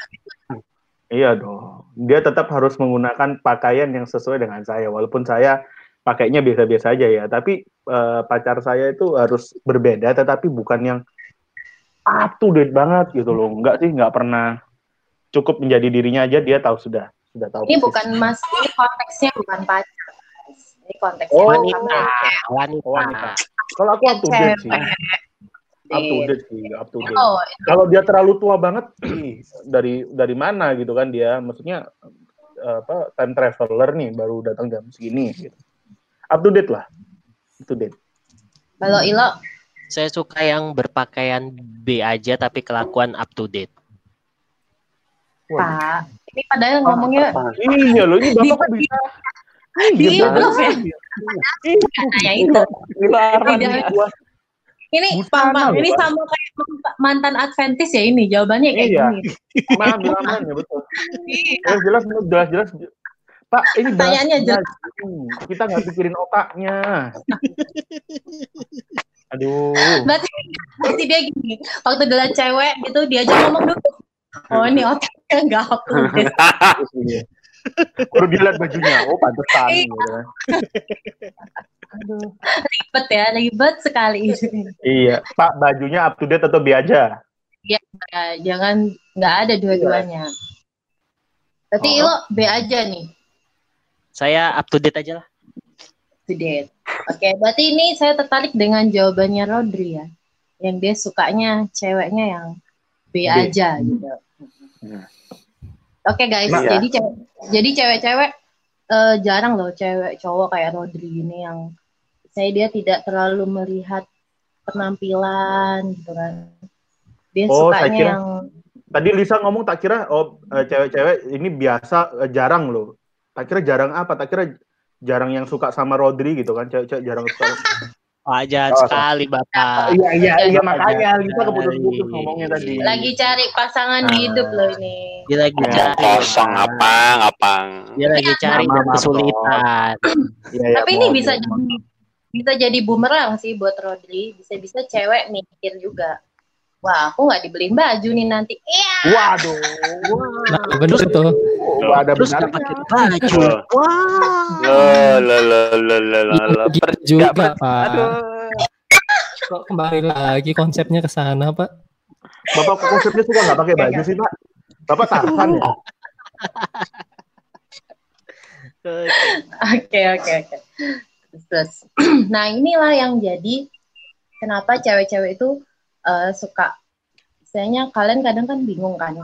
Iya dong. Dia tetap harus menggunakan pakaian yang sesuai dengan saya. Walaupun saya pakainya biasa-biasa aja ya. Tapi eh, pacar saya itu harus berbeda, tetapi bukan yang up to date banget gitu loh. Enggak sih, nggak pernah cukup menjadi dirinya aja. Dia tahu sudah sudah tahu. Ini persis. bukan mas, ini konteksnya bukan pacar. Ini konteksnya Oh, Wanita, wanita. wanita. Kalau aku up to date sih. Up to date sih, up to date. Oh, Kalau dia terlalu tua banget, dari dari mana gitu kan dia? Maksudnya apa time traveler nih baru datang jam segini gitu. Up to date lah. Up to date. kalau Ilo Saya suka yang berpakaian B aja tapi kelakuan up to date. Pak, ini padahal ngomongnya Iya loh, ini bapak kok bisa. Di Iya, bluff ya? kayak itu. Gua. Ini Busana ini sama kayak mantan Adventis ya ini jawabannya kayak Iya. gini. Aman ya betul. Iya. Jelas jelas jelas jelas. Pak, ini Pertanyaannya jelas. Kita nggak pikirin otaknya. Aduh. Berarti, berarti dia gini, waktu dilihat cewek gitu dia aja ngomong dulu. Oh ini otaknya nggak up to date. Iya. Baru dia lihat bajunya. Oh, pantesan Iya. gitu kan. Ribet ya, ribet sekali. Iya, Pak, bajunya up to date atau B aja? Ya, jangan nggak ada dua-duanya. Berarti Oh. Ilo B aja nih, Saya up to date aja lah. up to date. Oke, berarti ini saya tertarik dengan jawabannya Rodri ya. Yang dia sukanya ceweknya yang B, B. aja gitu. Hmm. Oke guys, Nah, jadi cewek, jadi cewek-cewek eh, jarang loh cewek cowok kayak Rodri ini yang saya dia tidak terlalu melihat penampilan gitu kan. Dia Oh, saya sukanya kira- yang Tadi Lisa ngomong tak kira oh eh, cewek-cewek ini biasa eh, jarang loh. Tak kira jarang apa? Tak kira jarang yang suka sama Rodri gitu kan cewek-cewek jarang suka Wajar Oh, sekali Bapak. iya iya iya makanya kita keputus-putus ngomongnya tadi Lagi cari pasangan Ah. hidup loh ini. Dia lagi Ya, cari. Kosong apa, apa? Dia lagi cari Maaf, dan maaf, kesulitan. Iya, iya, Tapi ini bisa jadi bisa jadi bumerang sih buat Rodri. Bisa-bisa cewek mikir juga. Wah, aku nggak dibeliin baju nih nanti. Iya. waduh Nah, bener itu. oh, ada Terus benar nggak pakai baju. Wah. Lo lo lo lo lo lo lo. Per- juga, Pak. Aduh. Kok kembali lagi konsepnya ke sana, Pak? bapak kok konsepnya suka nggak pakai baju sih pak bapak tarsan ya Oke, oke, oke. Terus. Nah, inilah yang jadi kenapa cewek-cewek itu eh, suka misalnya kalian kadang kan bingung kan.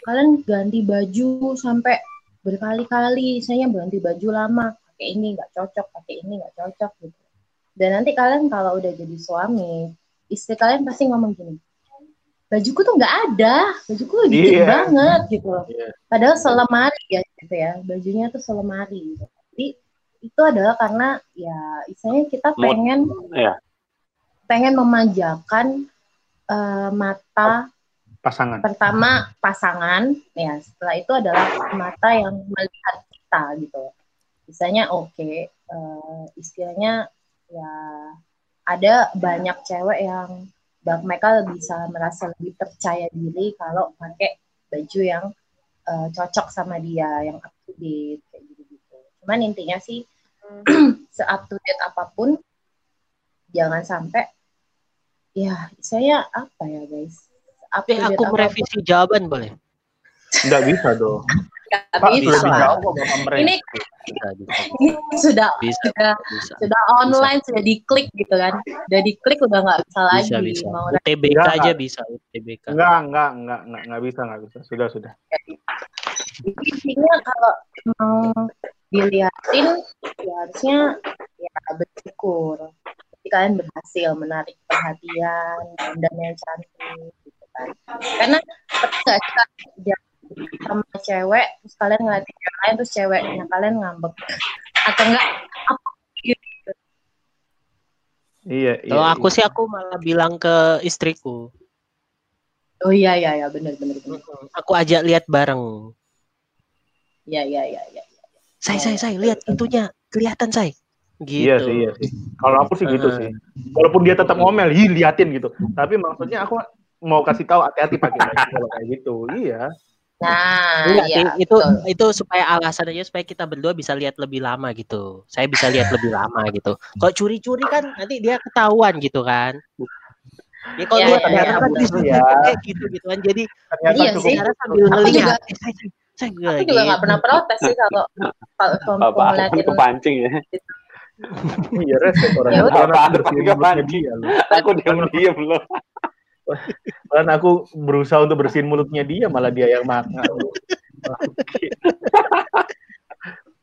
Kalian ganti baju sampai berkali-kali, misalnya ganti baju lama, pakai ini nggak cocok, pakai ini nggak cocok gitu. Dan nanti kalian kalau udah jadi suami, istri kalian pasti ngomong gini, bajuku tuh nggak ada, bajuku dikit Iya. banget gitu loh. Iya. Padahal selemari ya gitu ya, bajunya tuh selemari. Gitu. Jadi itu adalah karena ya istilahnya kita Mood. pengen Iya. pengen memanjakan eh, mata pasangan. pertama pasangan ya setelah itu adalah mata yang melihat kita gitu. Misalnya oke eh, istilahnya ya ada banyak cewek yang mereka bisa merasa lebih percaya diri kalau pakai baju yang eh, cocok sama dia yang up to date kayak gitu gitu cuman intinya sih se up to date apa pun jangan sampai ya saya apa ya guys to Tapi date aku merevisi jawaban boleh? nggak bisa dong nggak pak bisa. mereka Ini Bisa, bisa, ini sudah bisa, sudah bisa. sudah online sudah diklik gitu kan udah diklik udah nggak bisa lagi Bisa, bisa. mau UTBK Enggak. aja bisa, UTBK. Enggak, enggak, enggak, enggak, enggak bisa, enggak bisa. Sudah, sudah. intinya kalau mau dilihatin ya harusnya ya bersyukur kalian berhasil menarik perhatian dan yang cantik gitu kan karena nggak sama cewek terus kalian ngeliatin cewek lain terus ceweknya kalian ngambek atau enggak apa gitu Iya, iya. Kalau aku iya. sih aku malah bilang ke istriku, oh iya iya iya benar benar benar aku ajak lihat bareng. iya iya iya iya Say, say, say, lihat itunya kelihatan say. Gitu. Iya sih, iya sih. Kalau aku sih gitu Heeh. sih. Walaupun dia tetap ngomel, hi liatin gitu. Tapi maksudnya aku mau kasih tahu hati-hati pakai kayak gitu. Iya. nah Enggak iya sih, itu betul. itu supaya alasan aja supaya kita berdua bisa lihat lebih lama gitu. Saya bisa lihat lebih lama gitu. Kalau curi-curi kan nanti dia ketahuan gitu kan. Ya kalau Ya, dia ya, ternyata ya, kan Ya. kayak gitu gitu kan. Jadi Ternyata Iya cukup sih. sambil juga- eh, aku juga nggak gitu. pernah protes sih kalau kalau kalau Bapak aku ngeliatin kepancing ya. Iya resep orang. Ya udah. Karena aku bersihin dia loh. Aku diam-diam loh. Kan aku berusaha untuk bersihin mulutnya dia, malah dia yang makan.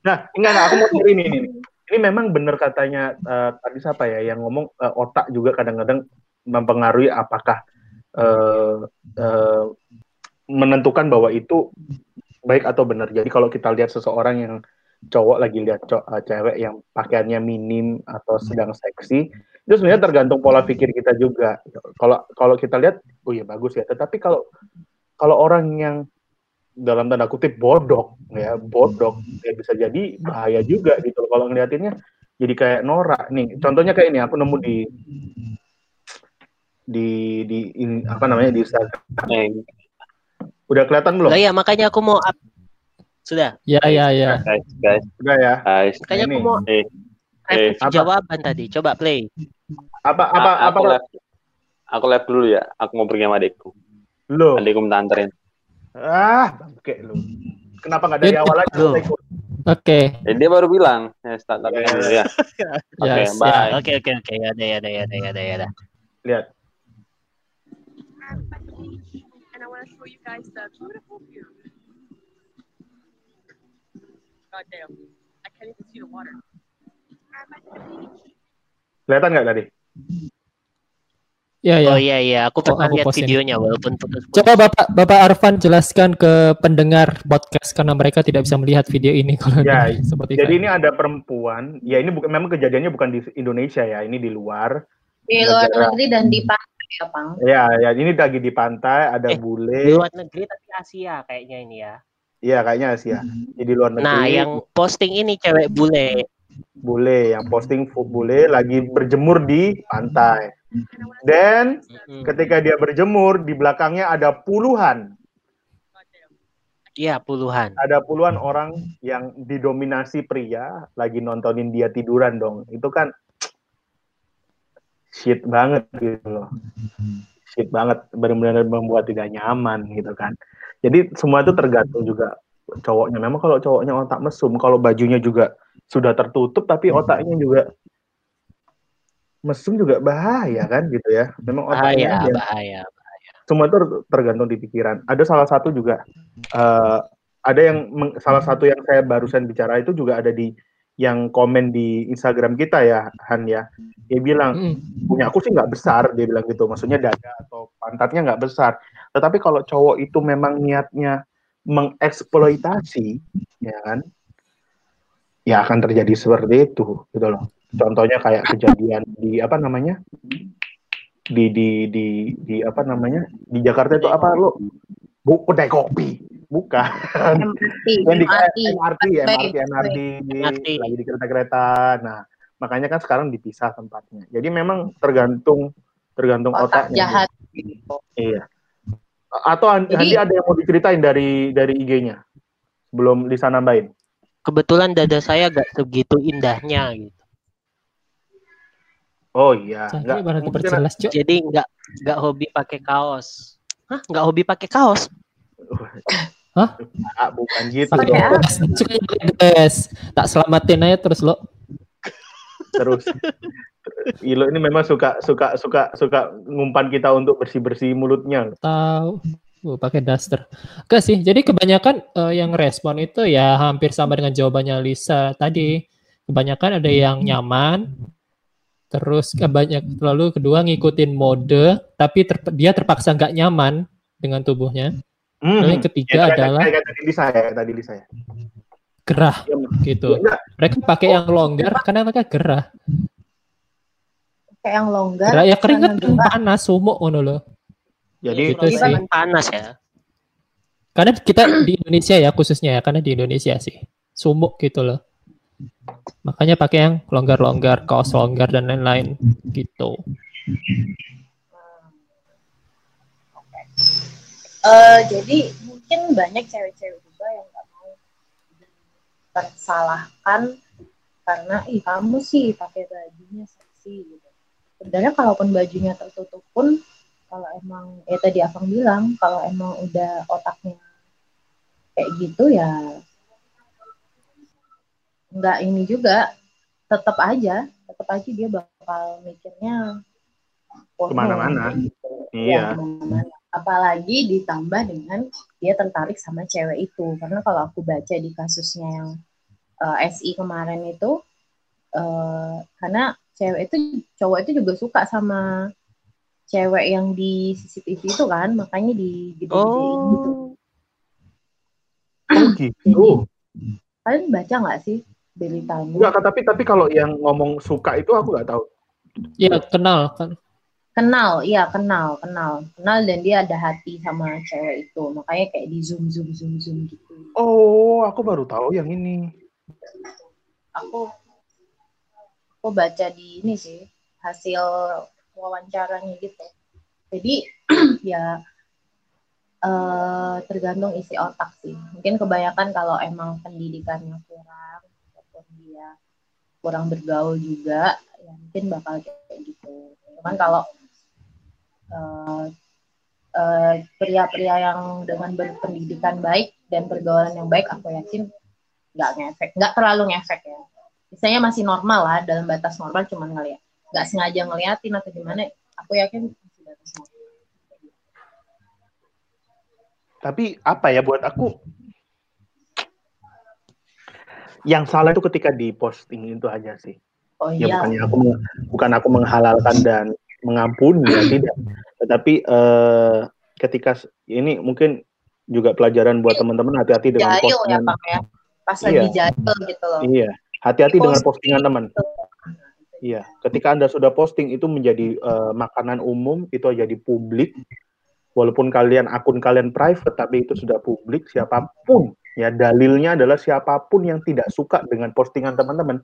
Nah, enggak, enggak, aku mau cari ini, ini. Ini memang benar katanya eh, tadi siapa ya yang ngomong eh, otak juga kadang-kadang mempengaruhi apakah eh, eh, menentukan bahwa itu baik atau benar. Jadi kalau kita lihat seseorang yang cowok lagi lihat co- eh, cewek yang pakaiannya minim atau sedang seksi, itu sebenarnya tergantung pola pikir kita juga. Kalau kalau kita lihat, oh ya bagus ya. Tetapi kalau kalau orang yang dalam tanda kutip bodoh, ya bodoh, ya bisa jadi bahaya juga gitu. Kalau ngeliatinnya jadi kayak norak nih. Contohnya kayak ini, aku nemu di di di in- apa namanya di Instagram. Eh, Udah kelihatan belum? Lah ya makanya aku mau up. Sudah. Ya, ya, ya. guys, guys, Udah ya. guys. Makanya aku Ini. mau Eh, eh, jawaban tadi. Coba play. Apa apa a- apa aku live, aku live dulu ya. Aku mau pergi sama adikku. lo? Adikku minta anterin. Ah, bangke lu. Kenapa nggak dari awal aja? Oke, Eh, dia baru bilang, ya start Ya. dulu ya. Oke, yes, bye. ya. Oke oke oke ya ada ya ada ya ada ya ada ya ada. Lihat. and I want to show you guys the beautiful view. God damn, I can't even see the water. Kelihatan nggak tadi? Ya ya. Oh iya iya, aku Oh, pernah aku lihat posting. videonya walaupun putus-putus. Coba Bapak Bapak Arfan jelaskan ke pendengar podcast karena mereka tidak bisa melihat video ini kalau Ya, di Spotify. Jadi ini ada perempuan, ya ini bukan memang kejadiannya bukan di Indonesia ya, ini di luar. Di luar Negara. negeri dan di pantai ya, Pang. Ya, ya ini lagi di pantai, ada Eh, Di bule. luar negeri tapi Asia kayaknya ini ya. Iya, kayaknya Asia. Jadi luar negeri. Nah, yang posting ini cewek bule. bule yang posting bule lagi berjemur di pantai. Dan ketika dia berjemur di belakangnya ada puluhan, Iya, puluhan. ada puluhan orang yang didominasi pria lagi nontonin dia tiduran dong. Itu kan shit banget gitu loh. Shit banget, benar-benar membuat tidak nyaman gitu kan. Jadi semua itu tergantung juga cowoknya. Memang kalau cowoknya otak mesum, kalau bajunya juga sudah tertutup tapi otaknya juga mesum juga bahaya kan gitu ya. Memang otaknya Bahaya, yang- bahaya. semua itu tergantung di pikiran. Ada salah satu juga eh, ada yang meng- salah satu yang saya barusan bicara itu juga ada di yang komen di Instagram kita ya Han ya. Dia bilang Mm. punya aku sih nggak besar dia bilang gitu. Maksudnya dada atau pantatnya nggak besar. Tetapi kalau cowok itu memang niatnya mengeksploitasi ya kan ya akan terjadi seperti itu gitu loh. Contohnya kayak kejadian di apa namanya? di di di di apa namanya? Di Jakarta itu apa lo? Bu, kedai kopi. Bukan. MRT, Yang di MRT. MRT, MRT, MRT, MRT. lagi di kereta-kereta. Nah, makanya kan sekarang dipisah tempatnya. Jadi memang tergantung tergantung Otak otaknya. jahat. Iya. Atau Jadi- Andi ada yang mau diceritain dari dari IG-nya? Belum Lisa nambahin. Kebetulan dada saya gak segitu indahnya gitu. Oh iya, enggak. mungkin-? Jadi nggak nggak hobi pakai kaos. Hah? Nggak hobi pakai kaos? Ah, bukan gitu Pakai dong. guys. Tak selamatin aja terus lo. Terus Ilo ini memang suka suka suka suka ngumpan kita untuk bersih-bersih mulutnya. Tahu. Uh, pakai daster. Oke sih. Jadi kebanyakan eh, yang respon itu ya hampir sama dengan jawabannya Lisa tadi. Kebanyakan ada yang nyaman. Terus kebanyak lalu kedua ngikutin mode, tapi ter- dia terpaksa nggak nyaman dengan tubuhnya. Hmm. Lalu yang ketiga Ya, adalah kayak, kayak tadi Lisa ya, tadi Lisa ya. gerah Ya, gitu. enggak, Mereka pakai yang longgar karena mereka gerah. Kayak yang longgar. Gerah ya keringat panas sumuk ngono loh. Jadi Gitu sih. panas ya. Karena kita di Indonesia ya khususnya ya, karena di Indonesia sih sumuk gitu loh. Makanya pakai yang longgar-longgar, kaos longgar dan lain-lain gitu. Eh, jadi mungkin banyak cewek-cewek juga yang nggak mau tersalahkan karena ih kamu sih pakai bajunya seksi gitu. Sebenarnya kalaupun bajunya tertutup pun kalau emang ya tadi Afang bilang kalau emang udah otaknya kayak gitu ya nggak ini juga tetap aja tetap aja dia bakal mikirnya Ke mana-mana. gitu. Iya. Ya, ke mana-mana. Apalagi ditambah dengan dia tertarik sama cewek itu karena kalau aku baca di kasusnya yang eh, SI kemarin itu eh, karena cewek itu cowok itu juga suka sama cewek yang di CCTV itu kan makanya di gitu Oh. Oh gitu. kalian baca nggak sih beritanya Enggak, tapi tapi kalau yang ngomong suka itu aku nggak tahu. Ya kenal kan. Kenal iya kenal kenal. Kenal dan dia ada hati sama cewek itu. Makanya kayak di zoom zoom zoom zoom gitu. Oh, aku baru tahu yang ini. aku aku baca di ini sih hasil wawancaranya gitu. Jadi ya eh, tergantung isi otak sih. Mungkin kebanyakan kalau emang pendidikannya kurang ataupun dia kurang bergaul juga ya mungkin bakal kayak gitu. Cuman kalau eh, eh, pria-pria yang dengan berpendidikan baik dan pergaulan yang baik aku yakin nggak ngefek nggak terlalu ngefek ya. Misalnya masih normal lah dalam batas normal cuman ngeliat nggak sengaja ngeliatin atau gimana aku yakin masih batas normal. Tapi apa ya buat aku yang salah itu ketika di posting itu aja sih. oh Ya iya. bukannya aku bukan aku menghalalkan dan mengampuni ya tidak. Tetapi eh, ketika ini mungkin juga pelajaran buat teman-teman hati-hati dengan Jahil ya postingan. Pak ya. Pas Iya. lagi jahil gitu loh. Iya, hati-hati dengan Post- postingan teman. Iya, ketika Anda sudah posting itu menjadi eh, makanan umum, itu jadi publik. Walaupun kalian akun kalian private, tapi itu sudah publik. Siapa pun, ya dalilnya adalah siapa pun yang tidak suka dengan postingan teman-teman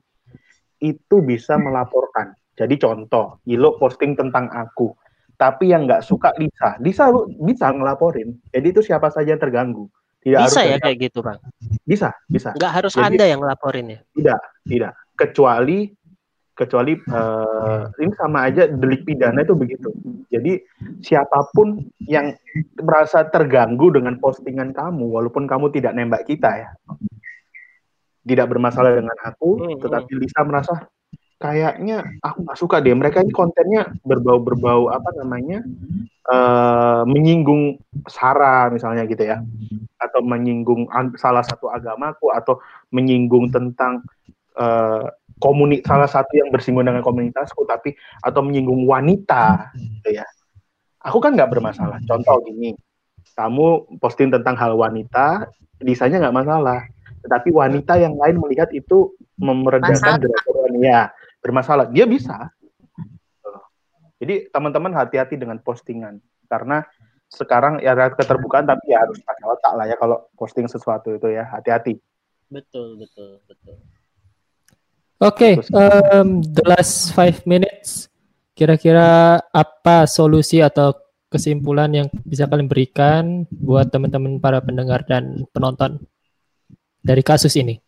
itu bisa melaporkan. Jadi contoh, Ilo posting tentang aku, tapi yang nggak suka Lisa, Lisa lu bisa ngelaporin. Jadi itu siapa saja yang terganggu. Tidak Bisa harus ya kayak gitu, Bang. bisa, bisa. Nggak harus Jadi- Anda yang ngelaporin ya. Tidak, tidak. Kecuali kecuali eh, ini sama aja delik pidana itu begitu. Jadi siapa pun yang merasa terganggu dengan postingan kamu, walaupun kamu tidak nembak kita ya, tidak bermasalah dengan aku, Hmm, tetapi Lisa merasa kayaknya aku nggak suka deh. Mereka ini kontennya berbau-berbau apa namanya eh, menyinggung sara misalnya gitu ya, atau menyinggung salah satu agamaku atau menyinggung tentang eh, komuni salah satu yang bersinggungan dengan komunitasku tapi atau menyinggung wanita gitu ya. Aku kan nggak bermasalah. Contoh gini kamu posting tentang hal wanita desainnya nggak masalah. Tetapi wanita yang lain melihat itu memeredakan wanita bermasalah. Dia bisa. Jadi teman-teman hati-hati dengan postingan. Karena sekarang ya ada keterbukaan tapi ya harus pakai otak lah ya kalau posting sesuatu itu ya. Hati-hati. Betul, betul, betul. Oke, em, the last five minutes. Kira-kira apa solusi atau kesimpulan yang bisa kalian berikan buat teman-teman para pendengar dan penonton dari kasus ini?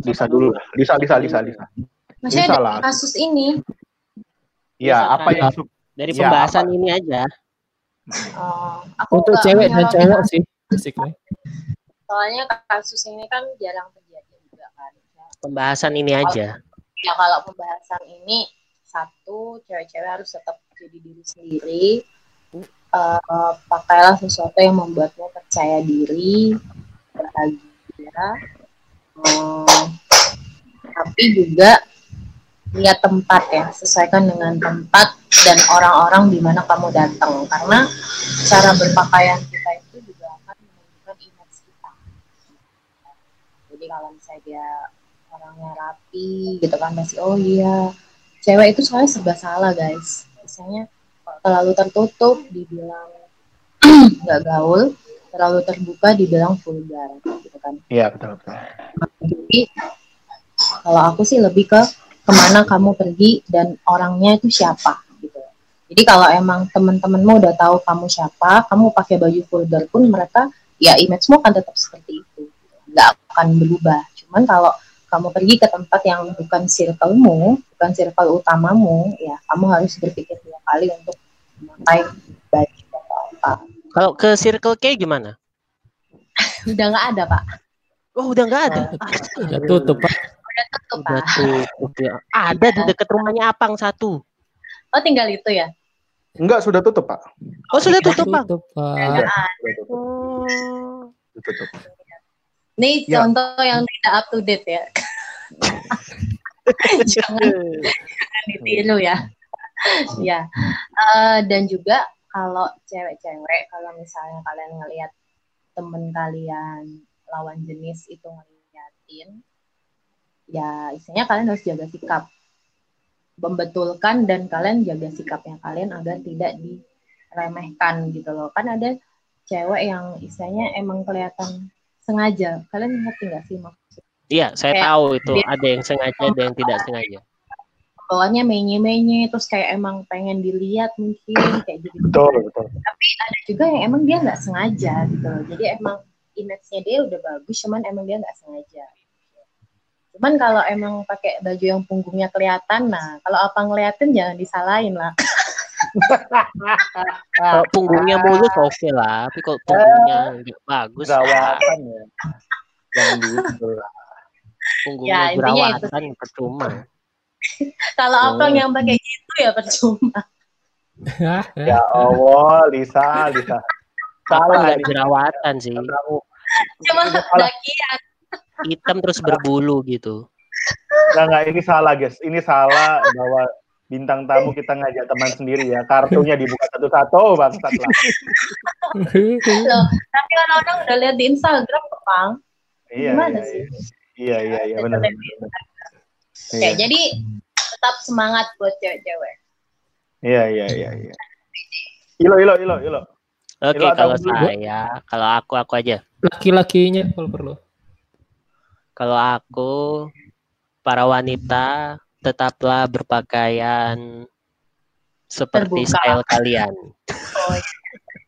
Lisa dulu. Lah Lisa Lisa Lisa Lisa Maksudnya Bisa dari lah. kasus ini, ya apa kan? yang Dari Ya, pembahasan ini aja. eh, aku Untuk cewek dan cowok sih, basically. soalnya kasus ini kan jarang terjadi juga kan. Pembahasan ini aja. ya kalau pembahasan ini satu cewek-cewek harus tetap jadi diri sendiri Eh, pakailah sesuatu yang membuatmu percaya diri bahagia Eh, tapi juga lihat tempat ya. Sesuaikan dengan tempat dan orang-orang di mana kamu datang. Karena cara berpakaian kita itu juga akan menunjukkan image kita. Jadi kalau misalnya dia orangnya rapi gitu kan masih oh iya. Cewek itu soalnya serba salah guys. Misalnya terlalu tertutup dibilang nggak gaul. Terlalu terbuka dibilang vulgar gitu kan. Iya betul betul. jadi kalau aku sih lebih ke ke mana kamu pergi dan orangnya itu siapa gitu jadi kalau emang teman-temanmu udah tahu kamu siapa kamu pakai baju vulgar pun mereka ya image-mu akan tetap seperti itu nggak akan berubah cuman kalau kamu pergi ke tempat yang bukan circle-mu, bukan circle utamamu, ya kamu harus berpikir dua kali untuk memakai baju atau apa. Kalau ke Circle K gimana? Udah nggak ada pak, Oh, udah nggak ada. Udah tutup, Pak. Udah tutup Udah pak. tutup ya. Ada di dekat rumahnya Apang satu. Oh tinggal itu ya? Enggak sudah tutup pak. Oh, sudah tutup, Bang. Tutup, Pak. Sudah tutup. Oh. Sudah tutup. Ini Ya. contoh yang tidak up to date ya. jangan, jangan ditiru ya. ya. Eh, dan juga kalau cewek-cewek, kalau misalnya kalian ngelihat temen kalian lawan jenis itu ngeliatin, ya istilahnya kalian harus jaga sikap. Membetulkan dan kalian jaga sikapnya kalian agar tidak diremehkan gitu loh. Kan ada cewek yang istilahnya emang kelihatan sengaja. Kalian ngerti nggak sih maksud? Iya, saya Kayak tahu itu dia- ada yang sengaja, ada yang tidak sengaja. Bawahnya menye-menye, terus kayak emang pengen dilihat mungkin kayak gitu. Betul betul. Tapi ada juga yang emang dia nggak sengaja gitu loh. Jadi emang image-nya dia udah bagus, cuman emang dia nggak sengaja. Cuman kalau emang pakai baju yang punggungnya kelihatan, nah kalau apa ngeliatin jangan disalahin lah. Kalau punggungnya mulus oke lah, tapi kalau punggungnya nggak bagus, ya, Jerawatan ya. Jangan gitu lah. punggungnya Ya, intinya itu jerawatan percuma. Kalau Oh. abang yang pakai gitu ya percuma. Ya Allah, Lisa, Lisa. Salah jerawatan sih? Cuma dakian. Hitam terus berbulu gitu. Enggak, enggak, ini salah guys. Ini salah bahwa bintang tamu kita ngajak teman sendiri ya. Kartunya dibuka satu-satu bangsat lah. Loh, tapi orang-orang udah lihat di Instagram kok, Bang. Iya, Gimana iya, sih? iya, iya, iya, benar. Oke, Iya, jadi tetap semangat buat cewek-cewek. iya, iya, iya, iya. Ilo, ilo, ilo, ilo. Oke, atau kalau saya, kalau aku aku aja. Laki-lakinya kalau perlu. Kalau aku para wanita tetaplah berpakaian seperti Terbuka. style kalian. Oh,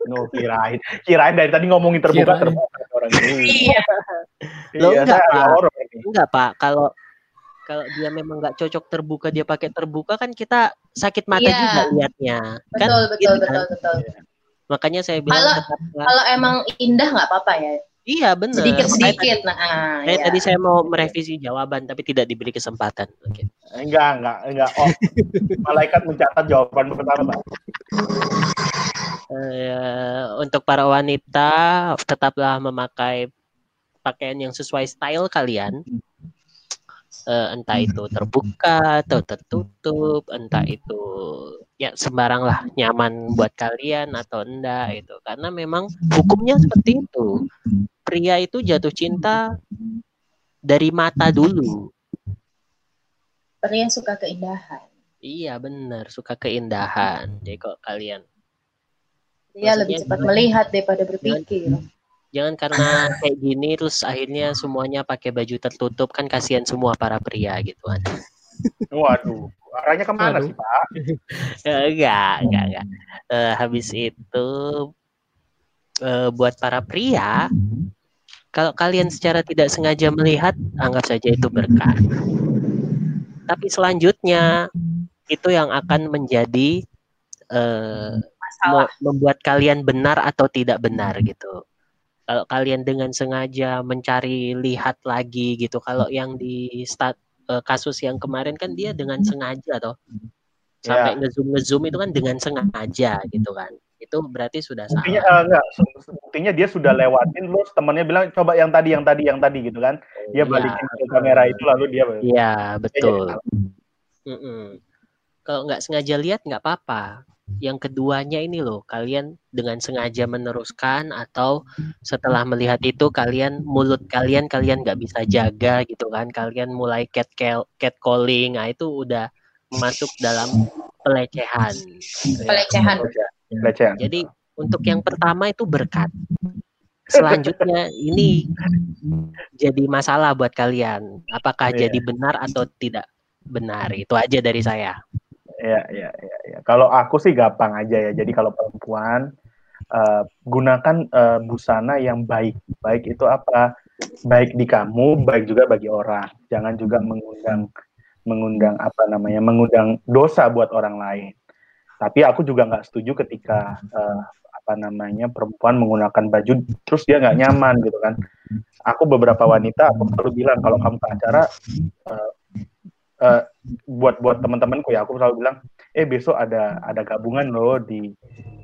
No, kirain. Kirain dari tadi ngomongin terbuka, Kirain. terbuka orang ini. iya. Lo Iya, enggak, Pak. Enggak, Pak. Kalau kalau dia memang nggak cocok terbuka dia pakai terbuka kan kita sakit mata Iya. juga liatnya. Kan Betul, betul, kan? betul, betul. Makanya saya bilang Kalau- tetaplah Kalau emang indah nggak apa-apa ya. Iya benar. Sedikit-sedikit. Nah, Saya iya. tadi saya mau merevisi jawaban tapi tidak diberi kesempatan. Oke. Enggak, enggak, enggak. Oh, malaikat mencatat jawaban pertama, Pak. Eh, untuk para wanita tetaplah memakai pakaian yang sesuai style kalian. Eh, entah itu terbuka atau tertutup, entah itu ya sembarang lah nyaman buat kalian atau enggak itu. Karena memang hukumnya seperti itu. Pria itu jatuh cinta dari mata dulu. Pria suka keindahan. Iya benar, suka keindahan. Jadi kok kalian Dia Maksudnya lebih cepat gimana? melihat daripada berpikir. Jangan karena kayak gini terus akhirnya semuanya pakai baju tertutup kan kasihan semua para pria gitu kan. Waduh, arahnya ke mana Waduh. sih, Pak? Enggak, enggak, enggak. Eh, habis itu eh, buat para pria kalau kalian secara tidak sengaja melihat anggap saja itu berkah. Tapi selanjutnya itu yang akan menjadi Masalah. me- membuat kalian benar atau tidak benar gitu. Kalau kalian dengan sengaja mencari lihat lagi gitu. Kalau yang di stat, eh, kasus yang kemarin kan dia dengan sengaja toh. Sampai ngezoom ngezoom itu kan dengan sengaja gitu kan. Itu berarti sudah Buktinya salah. eh, enggak, buktinya dia sudah lewatin terus temannya bilang coba yang tadi, yang tadi, yang tadi gitu kan. Dia Iya, balikin ke kamera itu lalu dia Iya, betul. salah. Mm-mm. Kalau nggak sengaja lihat nggak apa-apa. Yang keduanya ini loh, kalian dengan sengaja meneruskan atau setelah melihat itu kalian mulut kalian kalian nggak bisa jaga gitu kan, kalian mulai cat cat calling, nah itu udah masuk dalam pelecehan. Pelecehan. Pelecehan. Jadi untuk yang pertama itu berkat. Selanjutnya ini jadi masalah buat kalian. Apakah Iya. jadi benar atau tidak benar? Itu aja dari saya. Ya, ya, ya, ya. Kalau aku sih gampang aja ya. Jadi kalau perempuan eh, gunakan eh, busana yang baik. Baik itu apa? Baik di kamu, baik juga bagi orang. Jangan juga mengundang mengundang apa namanya? mengundang dosa buat orang lain. Tapi aku juga nggak setuju ketika eh, apa namanya perempuan menggunakan baju terus dia nggak nyaman gitu kan. Aku beberapa wanita aku selalu bilang kalau kamu ke acara eh, eh, buat buat teman-temanku ya aku selalu bilang eh besok ada ada gabungan loh di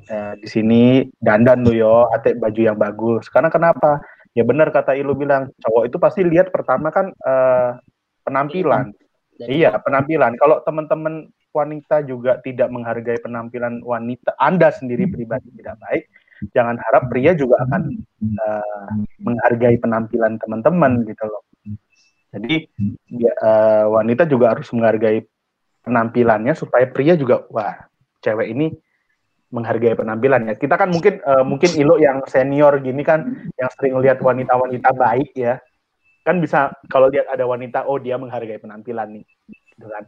eh, di sini dandan lo yo ate baju yang bagus. Karena kenapa? Ya benar kata Ilu bilang cowok itu pasti lihat pertama kan eh, penampilan. Dari- iya penampilan. Kalau teman-teman wanita juga tidak menghargai penampilan wanita Anda sendiri pribadi tidak baik jangan harap pria juga akan eh, menghargai penampilan teman-teman gitu loh jadi ya, eh, wanita juga harus menghargai penampilannya supaya pria juga wah cewek ini menghargai penampilannya. Kita kan mungkin eh, mungkin Ilo yang senior gini kan yang sering lihat wanita-wanita baik ya. Kan bisa kalau lihat ada wanita oh dia menghargai penampilan nih. Gitu kan.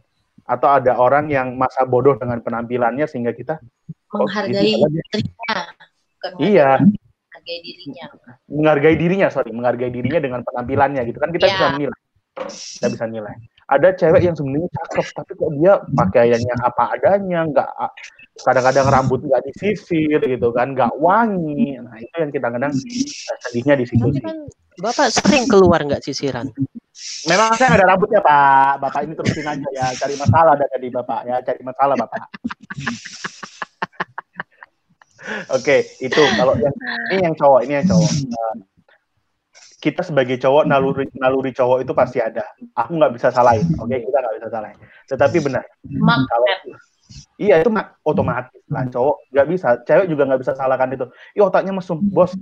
Atau ada orang yang masa bodoh dengan penampilannya sehingga kita oh, Menghargai gitu aja. dirinya. Bukan Iya, menghargai dirinya. menghargai dirinya, sorry, menghargai dirinya dengan penampilannya gitu kan kita Iya. bisa nilai. Kita bisa nilai. Ada cewek yang sebenarnya cakep tapi kok dia pakaiannya apa adanya, nggak kadang-kadang rambut nggak disisir gitu kan, nggak wangi. Nah itu yang kita kadang eh, sedihnya di situ sih. kan Bapak sering keluar nggak sisiran? Memang saya ada rambutnya Pak. Bapak ini terusin aja ya, cari masalah ada tadi Bapak ya, cari masalah Bapak. Oke, itu kalau yang ini yang cowok, ini yang cowok. Eh, kita sebagai cowok naluri naluri cowok itu pasti ada. Aku nggak bisa salahin, oke kita nggak bisa salahin. Tetapi benar, kalau iya itu ma- otomatis lah cowok nggak bisa, cewek juga nggak bisa salahkan itu. Ih otaknya mesum, bos.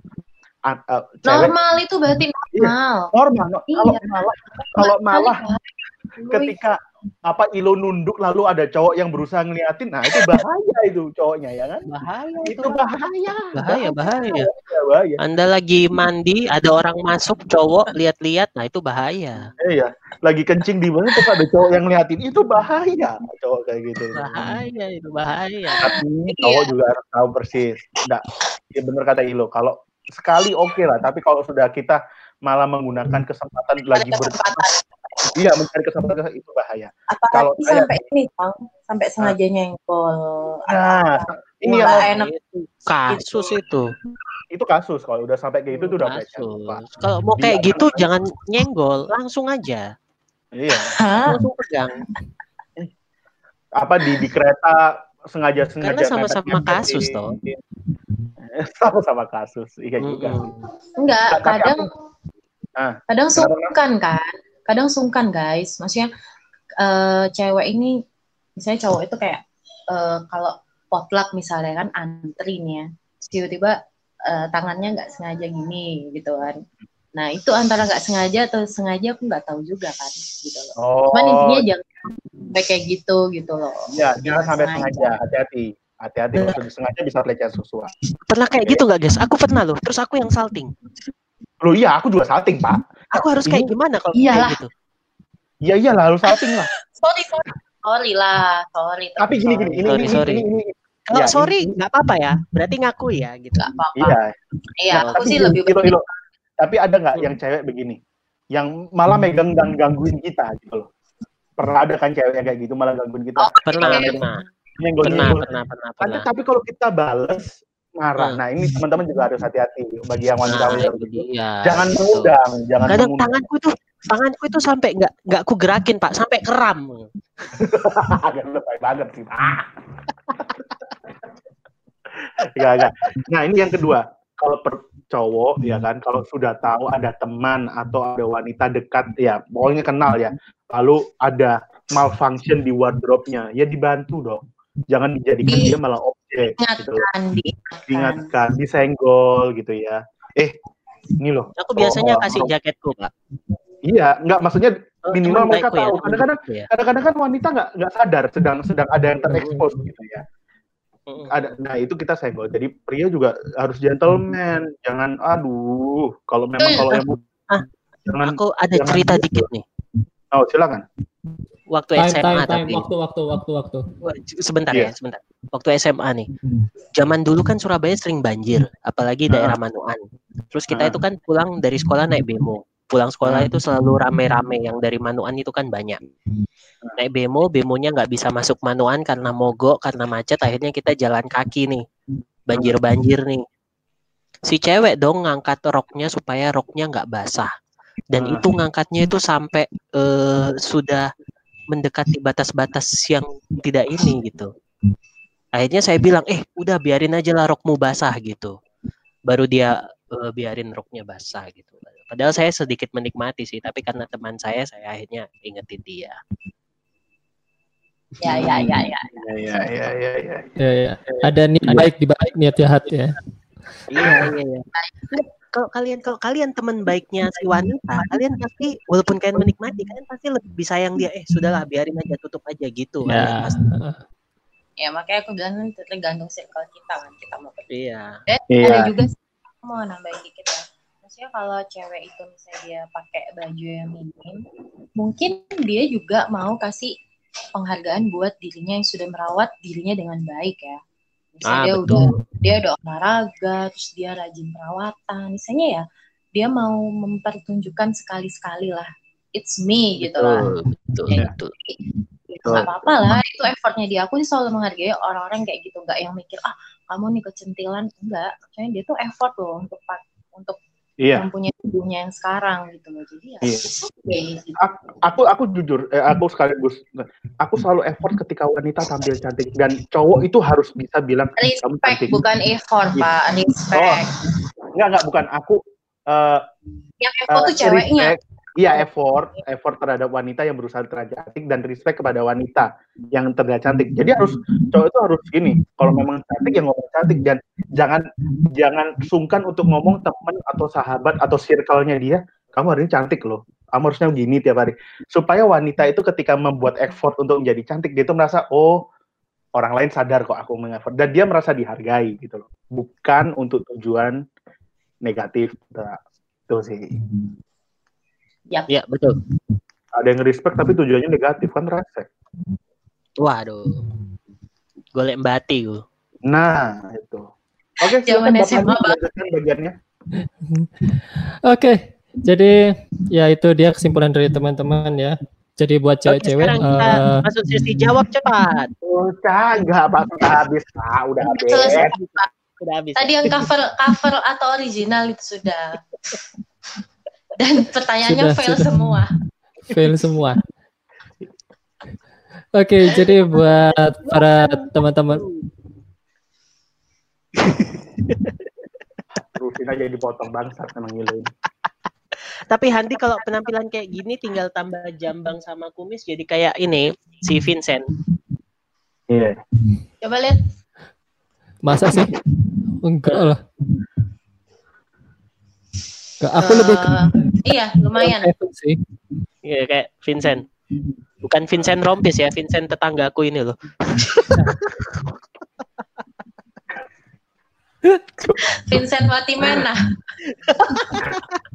A- a- cewek Normal itu berarti normal. normal. no. Kalau Iya. malah kalau malah ketika apa Ilo nunduk lalu ada cowok yang berusaha ngeliatin, nah itu bahaya itu cowoknya ya kan? Bahaya itu. Itu bahaya. Bahaya, bahaya. Bahaya, bahaya. Anda lagi mandi, ada orang masuk, cowok lihat-lihat, nah itu bahaya. Iya, lagi kencing di mana terus ada cowok yang ngeliatin itu bahaya cowok kayak gitu. Bahaya itu bahaya. Tapi cowok juga harus tahu persis. Enggak, ya bener kata Ilo. Kalau sekali oke lah, tapi kalau sudah kita malah menggunakan kesempatan lagi ber kesempatan. iya mencari kesempatan itu bahaya. Apalagi Kalau saya- sampai ini, Bang. Sampai sengaja nyenggol. Nah, ini yang enak. Itu kasus itu. itu kasus kalau udah sampai kayak gitu itu udah. Kasus. Kalau mau kayak Dia- gitu jangan nyenggol, langsung aja. Iya. Langsung pegang. Apa di di kereta sengaja sengaja Karena sama-sama kasus toh. sama-sama kasus. Iya juga. sih. Enggak, Tapi kadang Ah, kadang sungkan kan. Kadang sungkan guys. Maksudnya eh, cewek ini misalnya cowok itu kayak eh, kalau potluck misalnya kan antri nih ya. Tiba-tiba eh, tangannya nggak sengaja gini gitu kan. Nah, itu antara nggak sengaja atau sengaja aku nggak tahu juga kan gitu loh. Oh, Cuman intinya jangan sampai kayak gitu gitu loh. ya jangan sampai sengaja. Hati-hati. Hati-hati kalau sudah sengaja bisa pelecehan seksual. Pernah kayak gitu nggak guys? Aku pernah loh. Terus aku yang salting. Loh iya, aku juga salting, Pak. Aku harus kayak gimana kalau Iyalah. kayak gitu? Iya iyalah harus salting lah. Sorry, sorry. Sorry lah, sorry. Tapi gini gini, ini Sorry, ini, sorry. ini, ini, Kalau Ya, sorry nggak apa-apa ya. Berarti ngaku ya gitu. Nggak apa-apa. Iya, Iya, aku tapi sih lebih Ilo, Ilo. Tapi ada nggak yang cewek begini, yang malah megang dan gangguin kita gitu loh. Pernah ada kan cewek yang kayak gitu malah gangguin kita. Oh, Pernah, pernah, Nyenggol, pernah, nyenggol. pernah, pernah, Ada, pernah. tapi kalau kita bales marah. Hmm. Nah ini teman-teman juga harus hati-hati bagi yang wanita Nah, wanita itu begitu. dia. Jangan Betul. mengundang, jangan Kadang mengundang. tanganku itu tanganku itu sampai nggak nggak ku gerakin pak, sampai keram. Agak lebay banget sih. Ah. Enggak, enggak. Nah, ini yang kedua. Kalau per cowok ya kan, kalau sudah tahu ada teman atau ada wanita dekat ya, pokoknya kenal ya. Lalu ada malfunction di wardrobe-nya, ya dibantu dong. Jangan dijadikan dia malah objek gitu. Diingatkan, diingatkan. Diingatkan, disenggol gitu ya. Eh, ini loh. Aku biasanya Oh, kasih oh. jaketku pak. Iya, enggak maksudnya Oh, Minimal teman mereka ya, tahu. Kadang-kadang- baikku ya. kadang-kadang kan wanita nggak nggak sadar sedang sedang ada yang terekspos gitu ya. Ada nah itu kita senggol jadi pria juga harus gentleman jangan aduh kalau memang kalau yang Ah, jangan Aku ada jangan cerita gitu. dikit nih. Oh silakan Waktu Time, SMA time, time. tapi Waktu, waktu, waktu, waktu. Sebentar Iya. ya, sebentar. Waktu SMA nih. Zaman dulu kan Surabaya sering banjir, apalagi daerah Manuan. Terus kita Ah. itu kan pulang dari sekolah naik bemo. Pulang sekolah Ah. itu selalu rame-rame yang dari Manuan itu kan banyak. Naik bemo, bemonya nggak bisa masuk Manuan karena mogok, karena macet. Akhirnya kita jalan kaki nih. Banjir-banjir nih. Si cewek dong ngangkat roknya supaya roknya nggak basah. Dan itu ngangkatnya itu sampai eh, sudah mendekati batas-batas yang tidak ini gitu. Akhirnya saya bilang, eh udah biarin aja lah rokmu basah gitu. Baru dia eh, biarin roknya basah gitu. Padahal saya sedikit menikmati sih, tapi karena teman saya, saya akhirnya ingetin dia. Ya, ya, ya, ya. ya ya ya ya ya Ya, ya. Ada niat baik di balik niat jahat ya. Iya, iya, iya. Kalau kalian kalau kalian teman baiknya si wanita, kalian pasti walaupun kalian menikmati, kalian pasti lebih sayang dia. Eh sudahlah, biarin aja, tutup aja gitu. Kalian Ya. pasti. Ya, makanya aku bilang kan tergantung circle kita kan. Kita mau Iya. Dan Iya. ada juga sih, aku mau nambahin dikit ya. Maksudnya kalau cewek itu misalnya dia pakai baju yang minim, mungkin dia juga mau kasih penghargaan buat dirinya yang sudah merawat dirinya dengan baik ya. Misalnya Ah, dia betul. udah dia udah olahraga, terus dia rajin perawatan. Misalnya ya, dia mau mempertunjukkan sekali-sekali lah, it's me gitu lah. Betul, betul, Ya. betul. Itu nggak apa-apa lah, itu effortnya dia. Aku sih selalu menghargai orang-orang kayak gitu, nggak yang mikir ah kamu nih kecentilan, enggak. Maksudnya dia tuh effort loh untuk untuk iya mempunyai tubuhnya yang sekarang gitu loh. Jadi ya, Iya. okay, gitu. aku aku jujur eh, aku sekaligus aku selalu effort ketika wanita tampil cantik dan cowok itu harus bisa bilang kamu Respect cantik bukan effort Iya. pak, respect. enggak enggak bukan aku eh, Yang effort eh, tuh ceweknya. respect, Iya effort, effort terhadap wanita yang berusaha terlihat cantik dan respect kepada wanita yang terlihat cantik. Jadi harus cowok itu harus gini. Kalau memang cantik ya ngomong cantik dan jangan jangan sungkan untuk ngomong teman atau sahabat atau circle-nya dia. Kamu hari ini cantik loh. Kamu harusnya gini tiap hari. Supaya wanita itu ketika membuat effort untuk menjadi cantik dia itu merasa oh orang lain sadar kok aku mengeffort dan dia merasa dihargai gitu loh. Bukan untuk tujuan negatif. Itu sih. Ya betul. Ada yang respect tapi tujuannya negatif kan rese. Waduh. Golek mbati gue. Nah, itu. Oke, Zaman silakan Bapak bagiannya. Oke, jadi ya itu dia kesimpulan dari teman-teman ya. Jadi buat Oke, cewek-cewek sekarang kita eh, masuk sesi jawab cepat. Udah, enggak. Sudah habis, Pak. Udah habis. Selesai, Pak. Udah habis. Tadi yang cover cover atau original itu sudah. Dan pertanyaannya Sudah, fail sudah. semua. fail semua. Oke, jadi buat para teman-teman Terusin aja dipotong bangsat emang. Tapi Handi kalau penampilan kayak gini tinggal tambah jambang sama kumis jadi kayak ini si Vincent. Iya. Coba lihat. masa sih? Enggak lah. Enggak, aku Eh, lebih ke Iya, lumayan. Sih. Iya kayak Vincent. Bukan Vincent Rompis ya, Vincent tetanggaku ini loh. Vincent Watimena.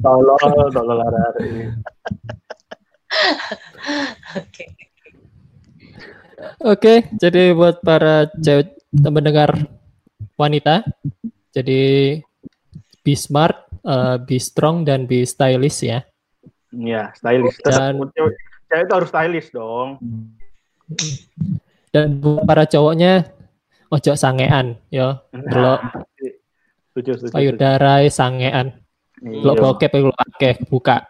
Tolol, tolol arah Oke. Oke, jadi buat para cewek mendengar wanita, jadi be smart, eh, be strong dan be stylish ya. Iya, stylish. Dan- cewek, cewek itu harus stylish dong. Dan buat para cowoknya ojo sangean yo. Delok payudara sangean. Delok Iya. bokep delok akeh buka.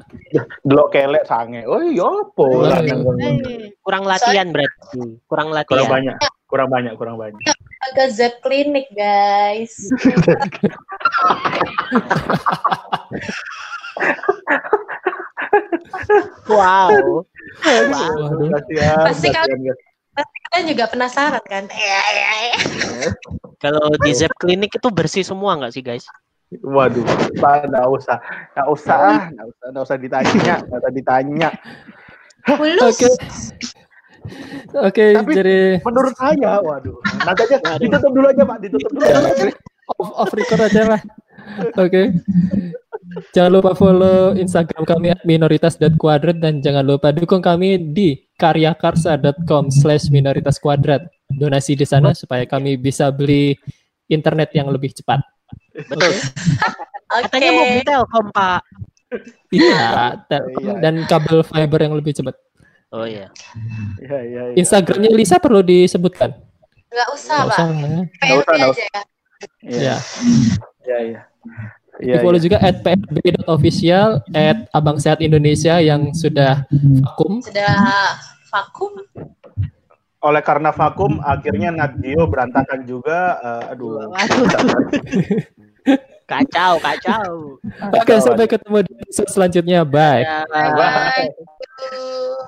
Delok kelek sange. Oh iya apa? Oh, iya. Eh, kurang latihan berarti. Kurang Kurang latihan. banyak, kurang banyak, kurang banyak. Agak Z klinik, guys. Wow. Wow. Kasihan, Pasti kan-. Kalian juga penasaran kan? Iya, iya, iya. Kalau di Zep Clinic itu bersih semua nggak sih guys? Waduh, Pak, nggak usah, nggak usah, ah, nggak usah, nggak usah ditanya, nggak usah ditanya. Oke. Oke, Tapi jadi menurut saya, waduh, nanti aja ditutup dulu aja Pak, ditutup dulu. off, off record aja lah. Oke. Jangan lupa follow Instagram kami at minoritas.kuadrat dan jangan lupa dukung kami di karyakarsa.com slash minoritas kuadrat. Donasi di sana supaya kami bisa beli internet yang lebih cepat. Betul. Oke. Katanya mau beli Telkom Pak. Iya, Telkom Iya. dan kabel fiber yang lebih cepat. Oh iya. Iya, iya, iya. Instagramnya Lisa perlu disebutkan. Nggak usah, Pak. usah, ya. Usah, aja ya. Iya, Ya. iya, iya. Iya, follow iya. juga at prb.official at Abang Sehat Indonesia yang sudah vakum. Sudah vakum. Oleh karena vakum, akhirnya Nat Geo berantakan juga. eh, aduh. Waduh. kacau, kacau. Oke, sampai ketemu di episode selanjutnya. Bye. Ya. Bye.